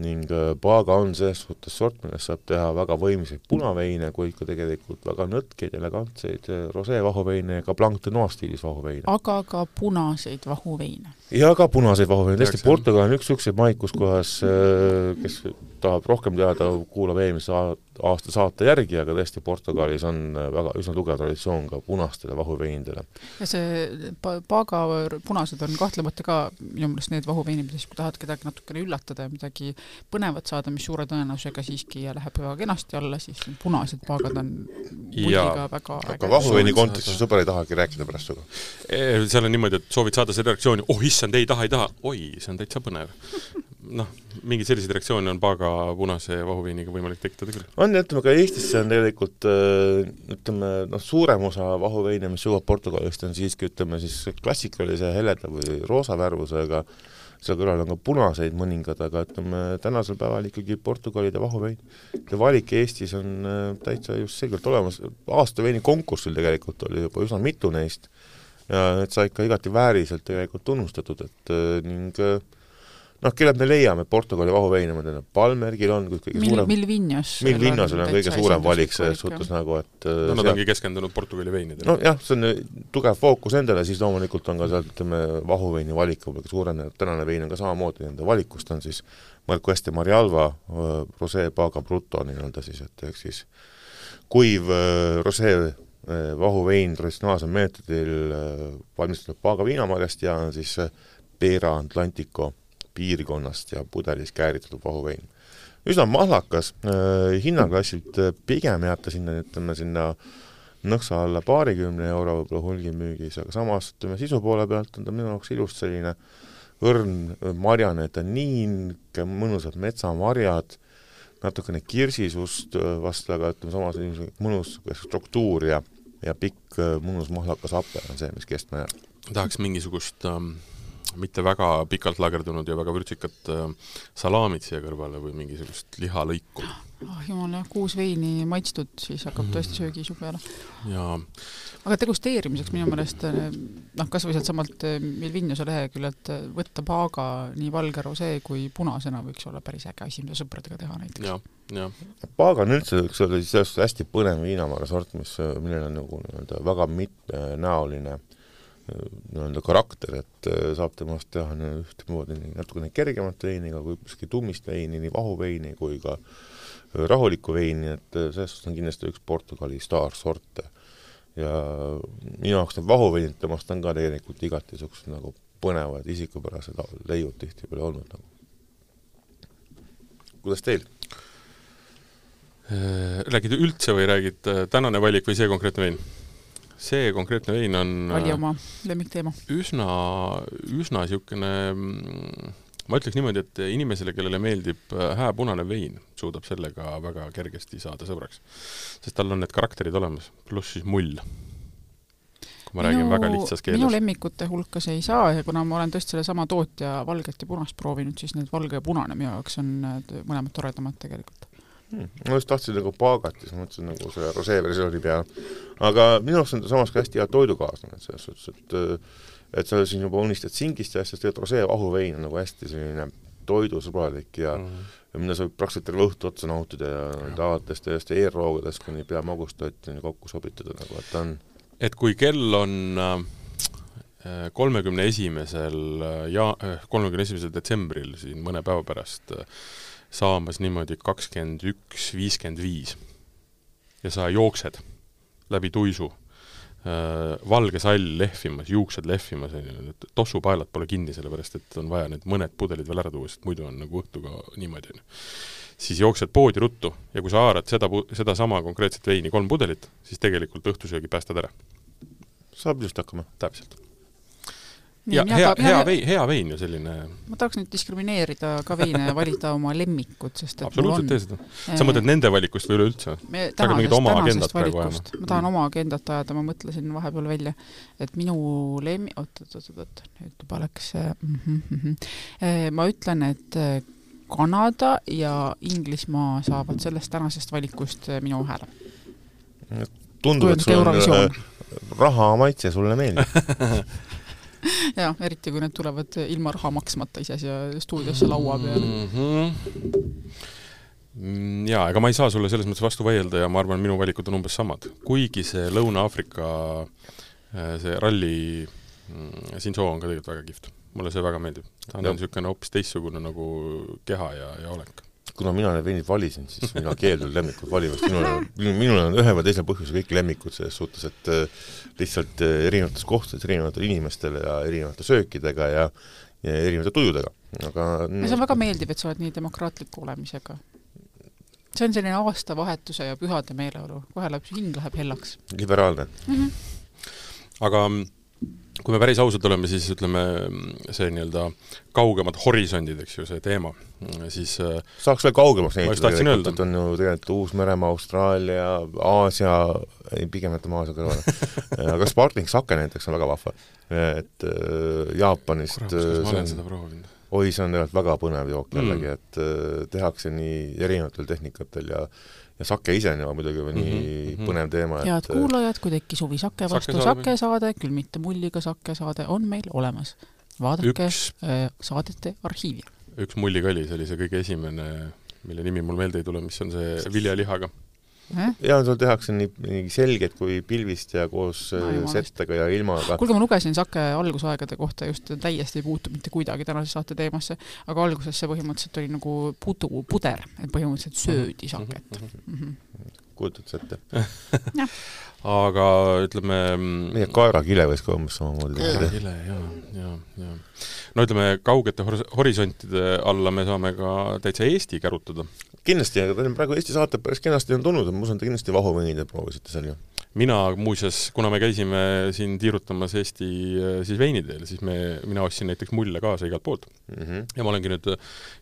ning äh, Paga on selles suhtes sort, millest saab teha väga võimsaid punaveine, kuid ka tegelikult väga nõtkeid, elegantseid äh, rosee-vahuveine ja ka Blanc de Noir stiilis vahuveine. aga ka punaseid vahuveine. Ja ka punaseid vahuveine, tõesti. Portugal on üks niisuguseid maid, kus kohas, äh, kes tahab rohkem teada, kuulab eelmise aasta saate järgi, aga tõesti Portugalis on äh, väga, üsna tugev traditsioon ka punastele vahuveinidele. ja see pa-, Paga punased on kahtlemata ka minu meelest need vahuveinid, mida siis, kui tahad kedagi natukene üllatada ja midagi põnevat saada, mis suure tõenäosusega siiski läheb väga kenasti alla, siis punased Pagad on mulliga väga aga vahuveini kontekstis sõber ei tahagi rääkida pärast sinuga. Eh, seal on niimoodi, et soovid saada seda reaktsiooni, oh issand, ei taha, ei taha, oi, see on täitsa põnev. noh, mingeid selliseid reaktsioone on Paga punase vahuveiniga võimalik tekitada küll. on ja ütleme ka Eestisse on tegelikult äh, ütleme noh, suurem osa vahuveine, mis jõuab Portugalist, on siiski ütleme siis klassikalise heleda või roosa värvusega, seal kõrval on ka punaseid mõningad, aga ütleme tänasel päeval ikkagi Portugalide vahuvein. ja valik Eestis on äh, täitsa just selgelt olemas, aasta veini konkursil tegelikult oli juba üsna mitu neist ja need said ka igati vääriselt tegelikult tunnustatud, et äh, ning äh, noh, kellelt me leiame Portugali vahuveine, ma tean, et Palmergil on kõige Mil, suurem Milvinjas Milvinnosel on kõige suurem valik selles suhtes nagu, et äh, no nad seal- ongi keskendunud Portugali veinidele. nojah, see on tugev fookus endale, siis loomulikult on ka sealt, ütleme, vahuveini valik võib-olla suurenenud, tänane vein on ka samamoodi nende valikust, on siis Marco Este Marialva Rosé Paga Bruto nii-öelda siis, et ehk siis kuiv äh, vahuvein traditsionaalsel meetodil äh, valmistatud Paga viinamarjast ja on siis äh, Pera Atlantico piirkonnast ja pudelis kääritatud vahuvein. üsna mahlakas äh,, hinnaklassilt äh, pigem jääb ta sinna, ütleme sinna nõksa alla paarikümne euro võib-olla hulgimüügis, aga samas ütleme sisu poole pealt on ta minu jaoks ilus selline õrn äh, marjane taniin, mõnusad metsamarjad, natukene kirsisust äh, vast, aga ütleme samas niisugune mõnus struktuur ja ja pikk äh, mõnus mahlakas hape on see, mis kestma jääb. tahaks mingisugust ähm, mitte väga pikalt lagerdunud ja väga vürtsikat salaamit siia kõrvale või mingisugust lihalõiku. Ah oh, jumal jah, kuus veini maitstud, siis hakkab mhm. tõesti söögiisu peale. jaa aga degusteerimiseks minu meelest eh, noh, kas või sealtsamalt eh, Milviniuse leheküljelt eh, võtta paaga nii valge rosee kui punasena võiks olla päris äge asi, mida sõpradega teha näiteks. jah, jah. paaga on üldse üks sellest hästi põnev viinamarja sort, mis, millel on nagu nii-öelda väga mitmenäoline nii-öelda karakter, et saab temast teha ühtemoodi natukene kergemat veini, aga hoopiski tummist veini, nii vahuveini kui ka rahulikku veini, et selles suhtes on kindlasti üks Portugali staarsorte ja minu jaoks need vahuveinid temast on ka tegelikult igati niisugused nagu põnevad, isikupärased leiud tihtipeale olnud nagu. kuidas teil? Äh, räägid üldse või räägid äh, tänane valik või see konkreetne vein? see konkreetne vein on vali oma lemmikteema. üsna, üsna niisugune mm, ma ütleks niimoodi, et inimesele, kellele meeldib äh, hääpunane vein, suudab sellega väga kergesti saada sõbraks. sest tal on need karakterid olemas, pluss siis mull. kui ma minu, räägin väga lihtsas keeles. minu lemmikute hulka see ei saa ja kuna ma olen tõesti sellesama tootja valget ja punast proovinud, siis need valge ja punane minu jaoks on mõlemad toredamad tegelikult hmm.. ma just tahtsin nagu paagat ja siis mõtlesin nagu selle rosee versiooni peale. aga minu arust on ta samas ka hästi hea toidukaaslane, et selles suhtes, et äh, et sa siin juba unistad singist ja asjast, tegelikult rosee vahuvein on nagu hästi selline toidusõbralik ja mm -hmm. ja mida sa võid praktiliselt terve õhtu otsa nautida ja alates täiesti eelroogadest kuni peamagustoitini kokku sobitada, nagu et ta on et kui kell on äh, kolmekümne esimesel ja äh, kolmekümne esimesel detsembril siin mõne päeva pärast äh, saamas niimoodi kakskümmend üks, viiskümmend viis ja sa jooksed läbi tuisu Äh, valge sall lehvimas, juuksed lehvimas, on ju, need tossupaelad pole kinni, sellepärast et on vaja need mõned pudelid veel ära tuua, sest muidu on nagu õhtuga niimoodi, on ju. siis jooksed poodi ruttu ja kui sa haarad seda, sedasama konkreetset veini, kolm pudelit, siis tegelikult õhtusöögi päästad ära. saab just hakkama. täpselt ja hea, hea vein, hea vein ju selline. ma tahaks nüüd diskrimineerida ka veine ja valida oma lemmikud, sest et absoluutselt tee seda. sa mõtled nende valikust või üleüldse? agendat praegu ajama? ma tahan oma agendat ajada, ma mõtlesin vahepeal välja, et minu lemmi-, oot, oot, oot, oot, nüüd juba läks mm, -hmm, mm ma ütlen, et äh, Kanada ja Inglismaa saavad sellest tänasest valikust minu hääle. tundub, et sul on raha maitse sulle meeldib *laughs* *laughs* jah, eriti kui need tulevad ilma raha maksmata ise siia stuudiosse laua peale mm. -hmm. jaa, ega ma ei saa sulle selles mõttes vastu vaielda ja ma arvan, minu valikud on umbes samad. kuigi see Lõuna-Aafrika äh, see ralli mm, Sinso on ka tegelikult väga kihvt. mulle see väga meeldib. ta on niisugune hoopis teistsugune nagu keha ja, ja olek kuna mina need veinid valisin, siis mina keeldun lemmikut valimast, minul on, minul on ühe või teisel põhjusel kõik lemmikud selles suhtes, et äh, lihtsalt äh, erinevates kohtades, erinevatele inimestele ja erinevate söökidega ja ja erinevate tujudega, aga see on väga meeldiv, et sa oled nii demokraatliku olemisega. see on selline aastavahetuse ja pühade meeleolu, kohe läheb, hing läheb hellaks. liberaalne mm. -hmm. aga kui me päris ausad oleme, siis ütleme, see nii-öelda kaugemad horisondid, eks ju, see teema, siis äh, saaks veel kaugemaks neid, tegelikult, on ju tegelikult Uus-Meremaa, Austraalia, Aasia, ei pigem jätame Aasia kõrvale *laughs* aga Sparkling Sake näiteks on väga vahva. et äh, Jaapanist Kurat, kas ma olen seda proovinud? oi, see on tegelikult väga põnev jook jällegi mm., et äh, tehakse nii erinevatel tehnikatel ja ja sake ise on ju muidugi nii mm -hmm. põnev teema, head kuulajad, kui tekkis huvi sake vastu, sakesaade, küll mitte mulliga sakesaade, on meil olemas. vaadake üks, äh, saadete arhiivi. üks see oli see kõige esimene, mille nimi mul meelde ei tule, mis on see viljalihaga ja seal tehakse nii, nii selged kui pilvist ja koos no, äh, settega ja ilmaga. kuulge, ma lugesin Sake algusaegade kohta just, täiesti ei puutu mitte kuidagi tänase saate teemasse, aga alguses see põhimõtteliselt oli nagu pudu, puder, et põhimõtteliselt söödi Saket mm. -hmm. kujutad sa ette *laughs* aga ütleme meie kaerakile võis ka umbes samamoodi kaerakile, jaa, jaa, jaa. no ütleme, kaugete hor-, horisontide alla me saame ka täitsa Eesti kärutada kindlasti, aga teil on praegu Eesti saated päris kenasti on tulnud, ma usun, te kindlasti vahuvõinide proovisite seal ju? mina muuseas, kuna me käisime siin tiirutamas Eesti siis veiniteel, siis me, mina ostsin näiteks mulle kaasa igalt poolt mm. -hmm. ja ma olengi nüüd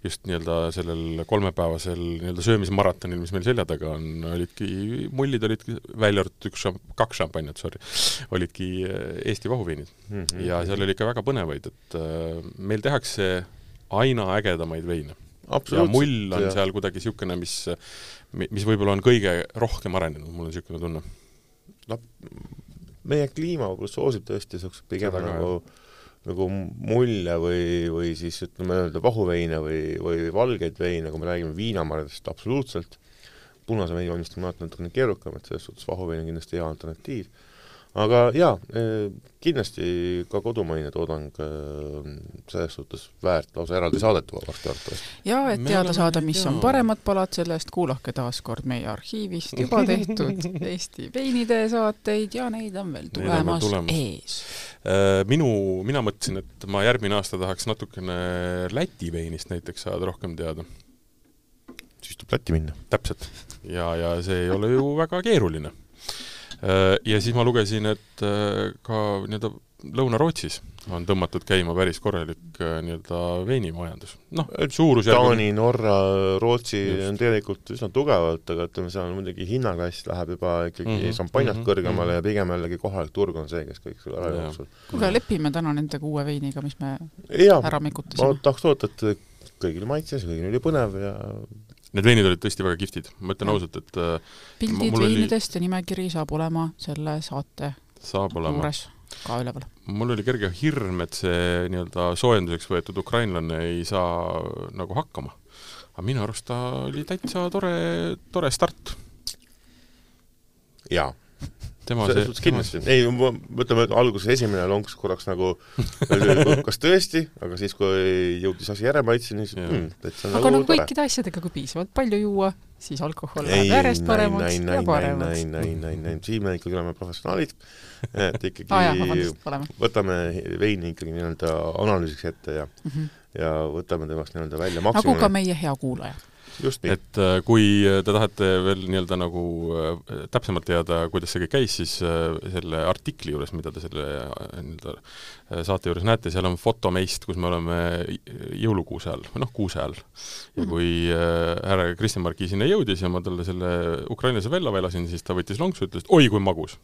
just nii-öelda sellel kolmepäevasel nii-öelda söömismaratonil, mis meil selja taga on, olidki, mullid olid välja arvatud üks šamp-, kaks šampanjat, sorry, olidki Eesti vahuveinid mm. -hmm. ja seal oli ikka väga põnevaid, et meil tehakse aina ägedamaid veine. ja mull on ja. seal kuidagi niisugune, mis, mis võib-olla on kõige rohkem arenenud, mul on niisugune tunne. noh, meie kliima võib-olla soosib tõesti niisugust pigem nagu jah nagu mulje või, või siis ütleme, öelda vahuveine või, või valgeid veine, kui me räägime viinamarjadest, absoluutselt, punase veini valmistamine on alati natukene keerukam, et selles suhtes vahuvein on kindlasti hea alternatiiv aga jaa, eh, kindlasti ka kodumaine toodang eh, selles suhtes väärt lausa eraldi saadet varsti arvatavasti. ja et teada saada, mis jaa. on paremad palad, sellest kuulake taas kord meie arhiivist juba *laughs* tehtud Eesti veinide saateid ja neid on veel tulemas, tulemas. ees. Eh, minu, mina mõtlesin, et ma järgmine aasta tahaks natukene Läti veinist näiteks saada rohkem teada. Siis tuleb Lätti minna. täpselt. ja, ja see ei ole ju väga keeruline Äh, ja siis ma lugesin, et äh, ka nii-öelda Lõuna-Rootsis on tõmmatud käima päris korralik äh, nii-öelda veinimajandus. noh, suurusjärg Taani, Norra, Rootsi Just. on tegelikult üsna tugevalt, aga ütleme, seal muidugi hinnaklass läheb juba ikkagi mm -hmm. šampanjast mm -hmm. kõrgemale ja pigem jällegi kohalik turg on see, kes kõik selle ära jookseb. kuule, lepime täna nendega uue veiniga, mis me ja, ära mikutasime. ma tahaks loota, et kõigil maitses, kõigil oli põnev ja Need veinid olid tõesti väga kihvtid, ma ütlen ausalt, et äh, pildid veinidest oli... ja nimekiri saab olema selle saate saab olema. juures ka üleval. mul oli kerge hirm, et see nii-öelda soojenduseks võetud ukrainlane ei saa nagu hakkama. aga minu arust ta oli täitsa tore, tore start. jaa tema selles suhtes kindlasti, ei, mõtleme, et alguses esimene lonks korraks nagu *laughs* kas tõesti, aga siis, kui jõudis asi järemaitseni, siis mm, täitsa aga nagu kõikide asjadega, kui piisavalt palju juua, siis alkohol läheb järjest paremaks näin, ja paremaks. näin, näin, näin, näin, siin me ikkagi oleme professionaalid, et ikkagi *laughs* ah, võtame veini ikkagi nii-öelda analüüsiks ette ja mm -hmm. ja võtame temast nii-öelda välja maksimumi. nagu ka meie hea kuulaja et äh, kui te tahate veel nii-öelda nagu äh, täpsemalt teada, kuidas see kõik käis, siis äh, selle artikli juures, mida te selle nii-öelda saate juures näete, seal on foto meist, kus me oleme jõulukuuse all, või noh, kuuse all. ja mhm. kui härra Kristjan Marki sinna jõudis ja ma talle selle ukrainlase välja velasin, siis ta võttis lonksu, ütles, et oi kui magus.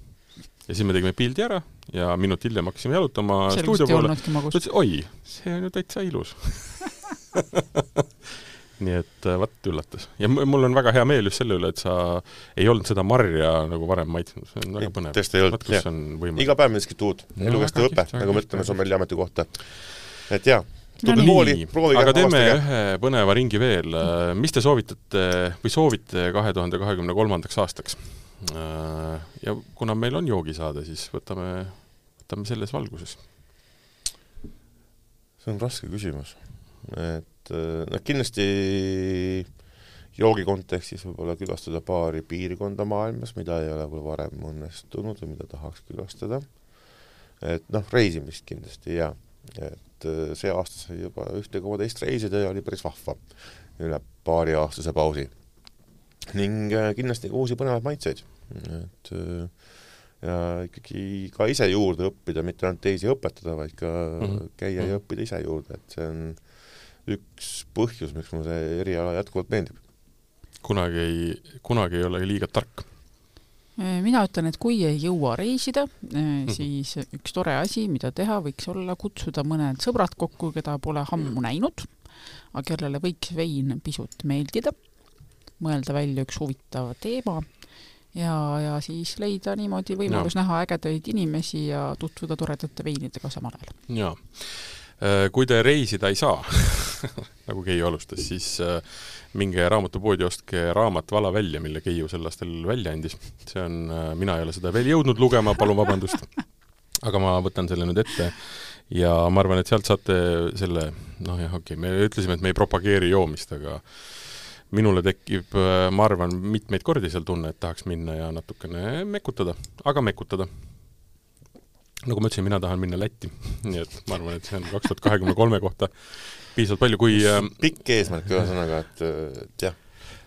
Ja siis me tegime pildi ära ja minut hiljem hakkasime jalutama stuudio poole, ta ütles, oi, see on ju täitsa ilus *laughs* *laughs* nii et äh, vot üllatas. ja mul on väga hea meel just selle üle, et sa ei olnud seda marja nagu varem maitsnud, see on väga põnev. tõesti ei olnud, jah. iga päev miskit uut, elukestev õpe, nagu me ütleme sommelli ametikohta. et jaa, tulge no kooli, proovige aga teeme ühe põneva ringi veel, äh, mis te soovitate või soovite kahe tuhande kahekümne kolmandaks aastaks? Äh, ja kuna meil on joogisaade, siis võtame, võtame selles valguses. see on raske küsimus, et et noh, kindlasti joogi kontekstis võib-olla külastada paari piirkonda maailmas, mida ei ole võib-olla varem õnnestunud või mida tahaks külastada. et noh, reisimist kindlasti jaa, et äh, see aasta sai juba ühte koma teist reisida ja oli päris vahva üle paariaastase pausi. ning äh, kindlasti uusi põnevaid maitseid, et ja ikkagi ka ise juurde õppida, mitte ainult teisi õpetada, vaid ka mm -hmm. käia ja mhm. õppida ise juurde, et see on üks põhjus, miks mulle see eriala jätkuvalt meeldib. kunagi ei, kunagi ei ole liiga tark. mina ütlen, et kui ei jõua reisida, mhm. siis üks tore asi, mida teha, võiks olla kutsuda mõned sõbrad kokku, keda pole ammu näinud, aga kellele võiks vein pisut meeldida, mõelda välja üks huvitav teema ja, ja siis leida niimoodi võimalus ja. näha ägedaid inimesi ja tutvuda toredate veinidega samal ajal. jaa kui te reisida ei saa *laughs* nagu Keiu alustas, siis äh, minge raamatupoodi, ostke raamat Vala välja, mille Keiu sel aastal välja andis. see on, äh, mina ei ole seda veel jõudnud lugema, palun vabandust, aga ma võtan selle nüüd ette ja ma arvan, et sealt saate selle, noh jah, okei okay,, me ütlesime, et me ei propageeri joomist, aga minule tekib, ma arvan, mitmeid kordi seal tunne, et tahaks minna ja natukene mekutada, aga mekutada nagu ma ütlesin, mina tahan minna Lätti, *laughs* nii et ma arvan, et see on kaks tuhat kahekümne kolme kohta piisavalt palju, kui äh, pikk eesmärk ühesõnaga, et, et jah.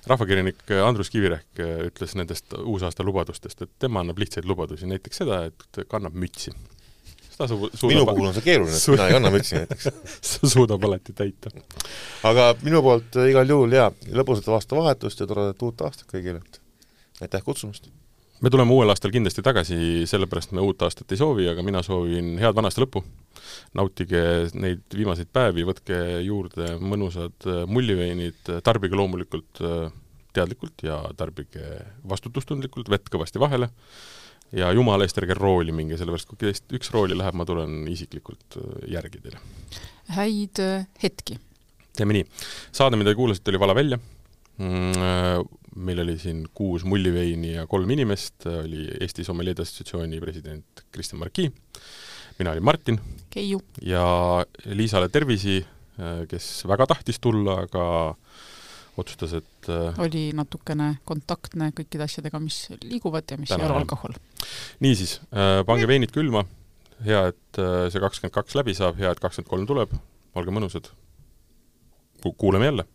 rahvakirjanik Andrus Kivirähk äh, ütles nendest uusaasta lubadustest, et tema annab lihtsaid lubadusi, näiteks seda, et kannab mütsi. Su minu puhul on see keeruline, et mina ei anna mütsi näiteks *laughs* sa suudab alati täita. aga minu poolt igal juhul jaa, lõbusat aastavahetust ja toredat uut aastat kõigile, et aitäh kutsumast! Me tuleme uuel aastal kindlasti tagasi, sellepärast me uut aastat ei soovi, aga mina soovin head vana aasta lõppu. nautige neid viimaseid päevi, võtke juurde mõnusad äh, mulliveinid, tarbige loomulikult äh, teadlikult ja tarbige vastutustundlikult, vett kõvasti vahele ja jumala eest ärge rooli minge, sellepärast kui teist üks rooli läheb, ma tulen isiklikult äh, järgi teile. häid hetki! teeme nii. saade, mida te kuulasite, oli Vala välja mm, meil oli siin kuus mulliveini ja kolm inimest, oli Eesti Sommelier Assotsiatsiooni president Kristjan Marki, mina olin Martin. Keiu. ja Liisale tervisi, kes väga tahtis tulla, aga otsustas, et oli natukene kontaktne kõikide asjadega, mis liiguvad ja mis ei ole alkohol. niisiis, äh, pange veinid külma, hea, et äh, see kakskümmend kaks läbi saab, hea, et kakskümmend kolm tuleb, olge mõnusad. kuuleme jälle